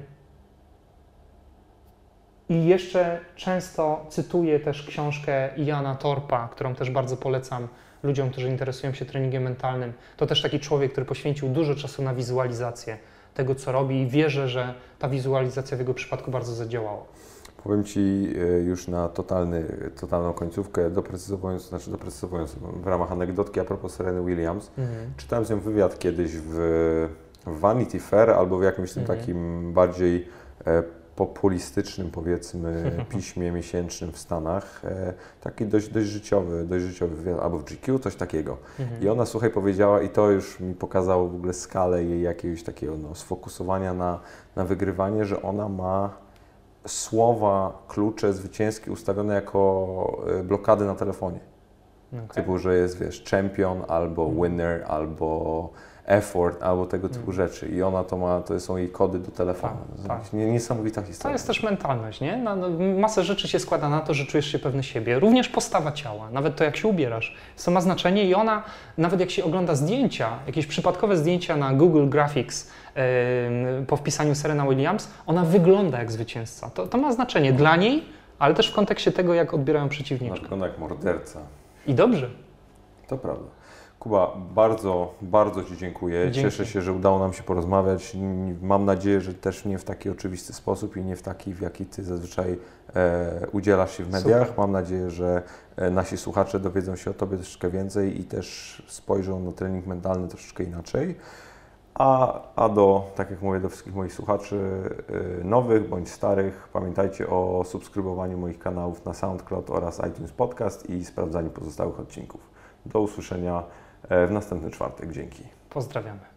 S2: i jeszcze często cytuję też książkę Jana Torpa, którą też bardzo polecam ludziom, którzy interesują się treningiem mentalnym. To też taki człowiek, który poświęcił dużo czasu na wizualizację tego, co robi i wierzę, że ta wizualizacja w jego przypadku bardzo zadziałała.
S1: Powiem Ci e, już na totalny, totalną końcówkę, doprecyzowując, znaczy doprecyzowując w ramach anegdotki a propos Sereny Williams. Czytałem z nią wywiad kiedyś w, w Vanity Fair albo w jakimś tym
S2: Mhm.
S1: takim bardziej e, populistycznym, powiedzmy, *laughs* piśmie miesięcznym w Stanach. E, taki dość, dość życiowy, dość życiowy wywiad, albo w GQ, coś takiego.
S2: Mhm.
S1: I ona, słuchaj, powiedziała, i to już mi pokazało w ogóle skalę jej jakiegoś takiego no, sfokusowania na, na wygrywanie, że ona ma słowa, klucze zwycięskie ustawione jako e, blokady na telefonie.
S2: Okej.
S1: Typu, że jest, wiesz, champion, albo
S2: Mhm.
S1: winner, albo effort, albo tego typu
S2: Mhm.
S1: rzeczy. I ona to ma, to są jej kody do telefonu.
S2: Tak, tak.
S1: Nie, niesamowita
S2: To
S1: historia.
S2: jest też mentalność, nie? No, no, masę rzeczy się składa na to, że czujesz się pewny siebie. Również postawa ciała, nawet to, jak się ubierasz, to ma znaczenie i ona, nawet jak się ogląda zdjęcia, jakieś przypadkowe zdjęcia na Google Graphics po wpisaniu Serena Williams, ona wygląda jak zwycięzca. To, to ma znaczenie dla niej, ale też w kontekście tego, jak odbierają
S1: Ona
S2: przeciwniczkę.
S1: wygląda jak morderca.
S2: I dobrze.
S1: To prawda. Kuba, bardzo, bardzo Ci dziękuję.
S2: Dzięki.
S1: Cieszę się, że udało nam się porozmawiać. Mam nadzieję, że też nie w taki oczywisty sposób i nie w taki, w jaki Ty zazwyczaj e, udzielasz się w mediach.
S2: Super.
S1: Mam nadzieję, że e, nasi słuchacze dowiedzą się o Tobie troszeczkę więcej i też spojrzą na trening mentalny troszeczkę inaczej. A, a do, tak jak mówię, do wszystkich moich słuchaczy y, nowych bądź starych, pamiętajcie o subskrybowaniu moich kanałów na SoundCloud oraz iTunes Podcast i sprawdzaniu pozostałych odcinków. Do usłyszenia e, w następny czwartek. Dzięki.
S2: Pozdrawiamy.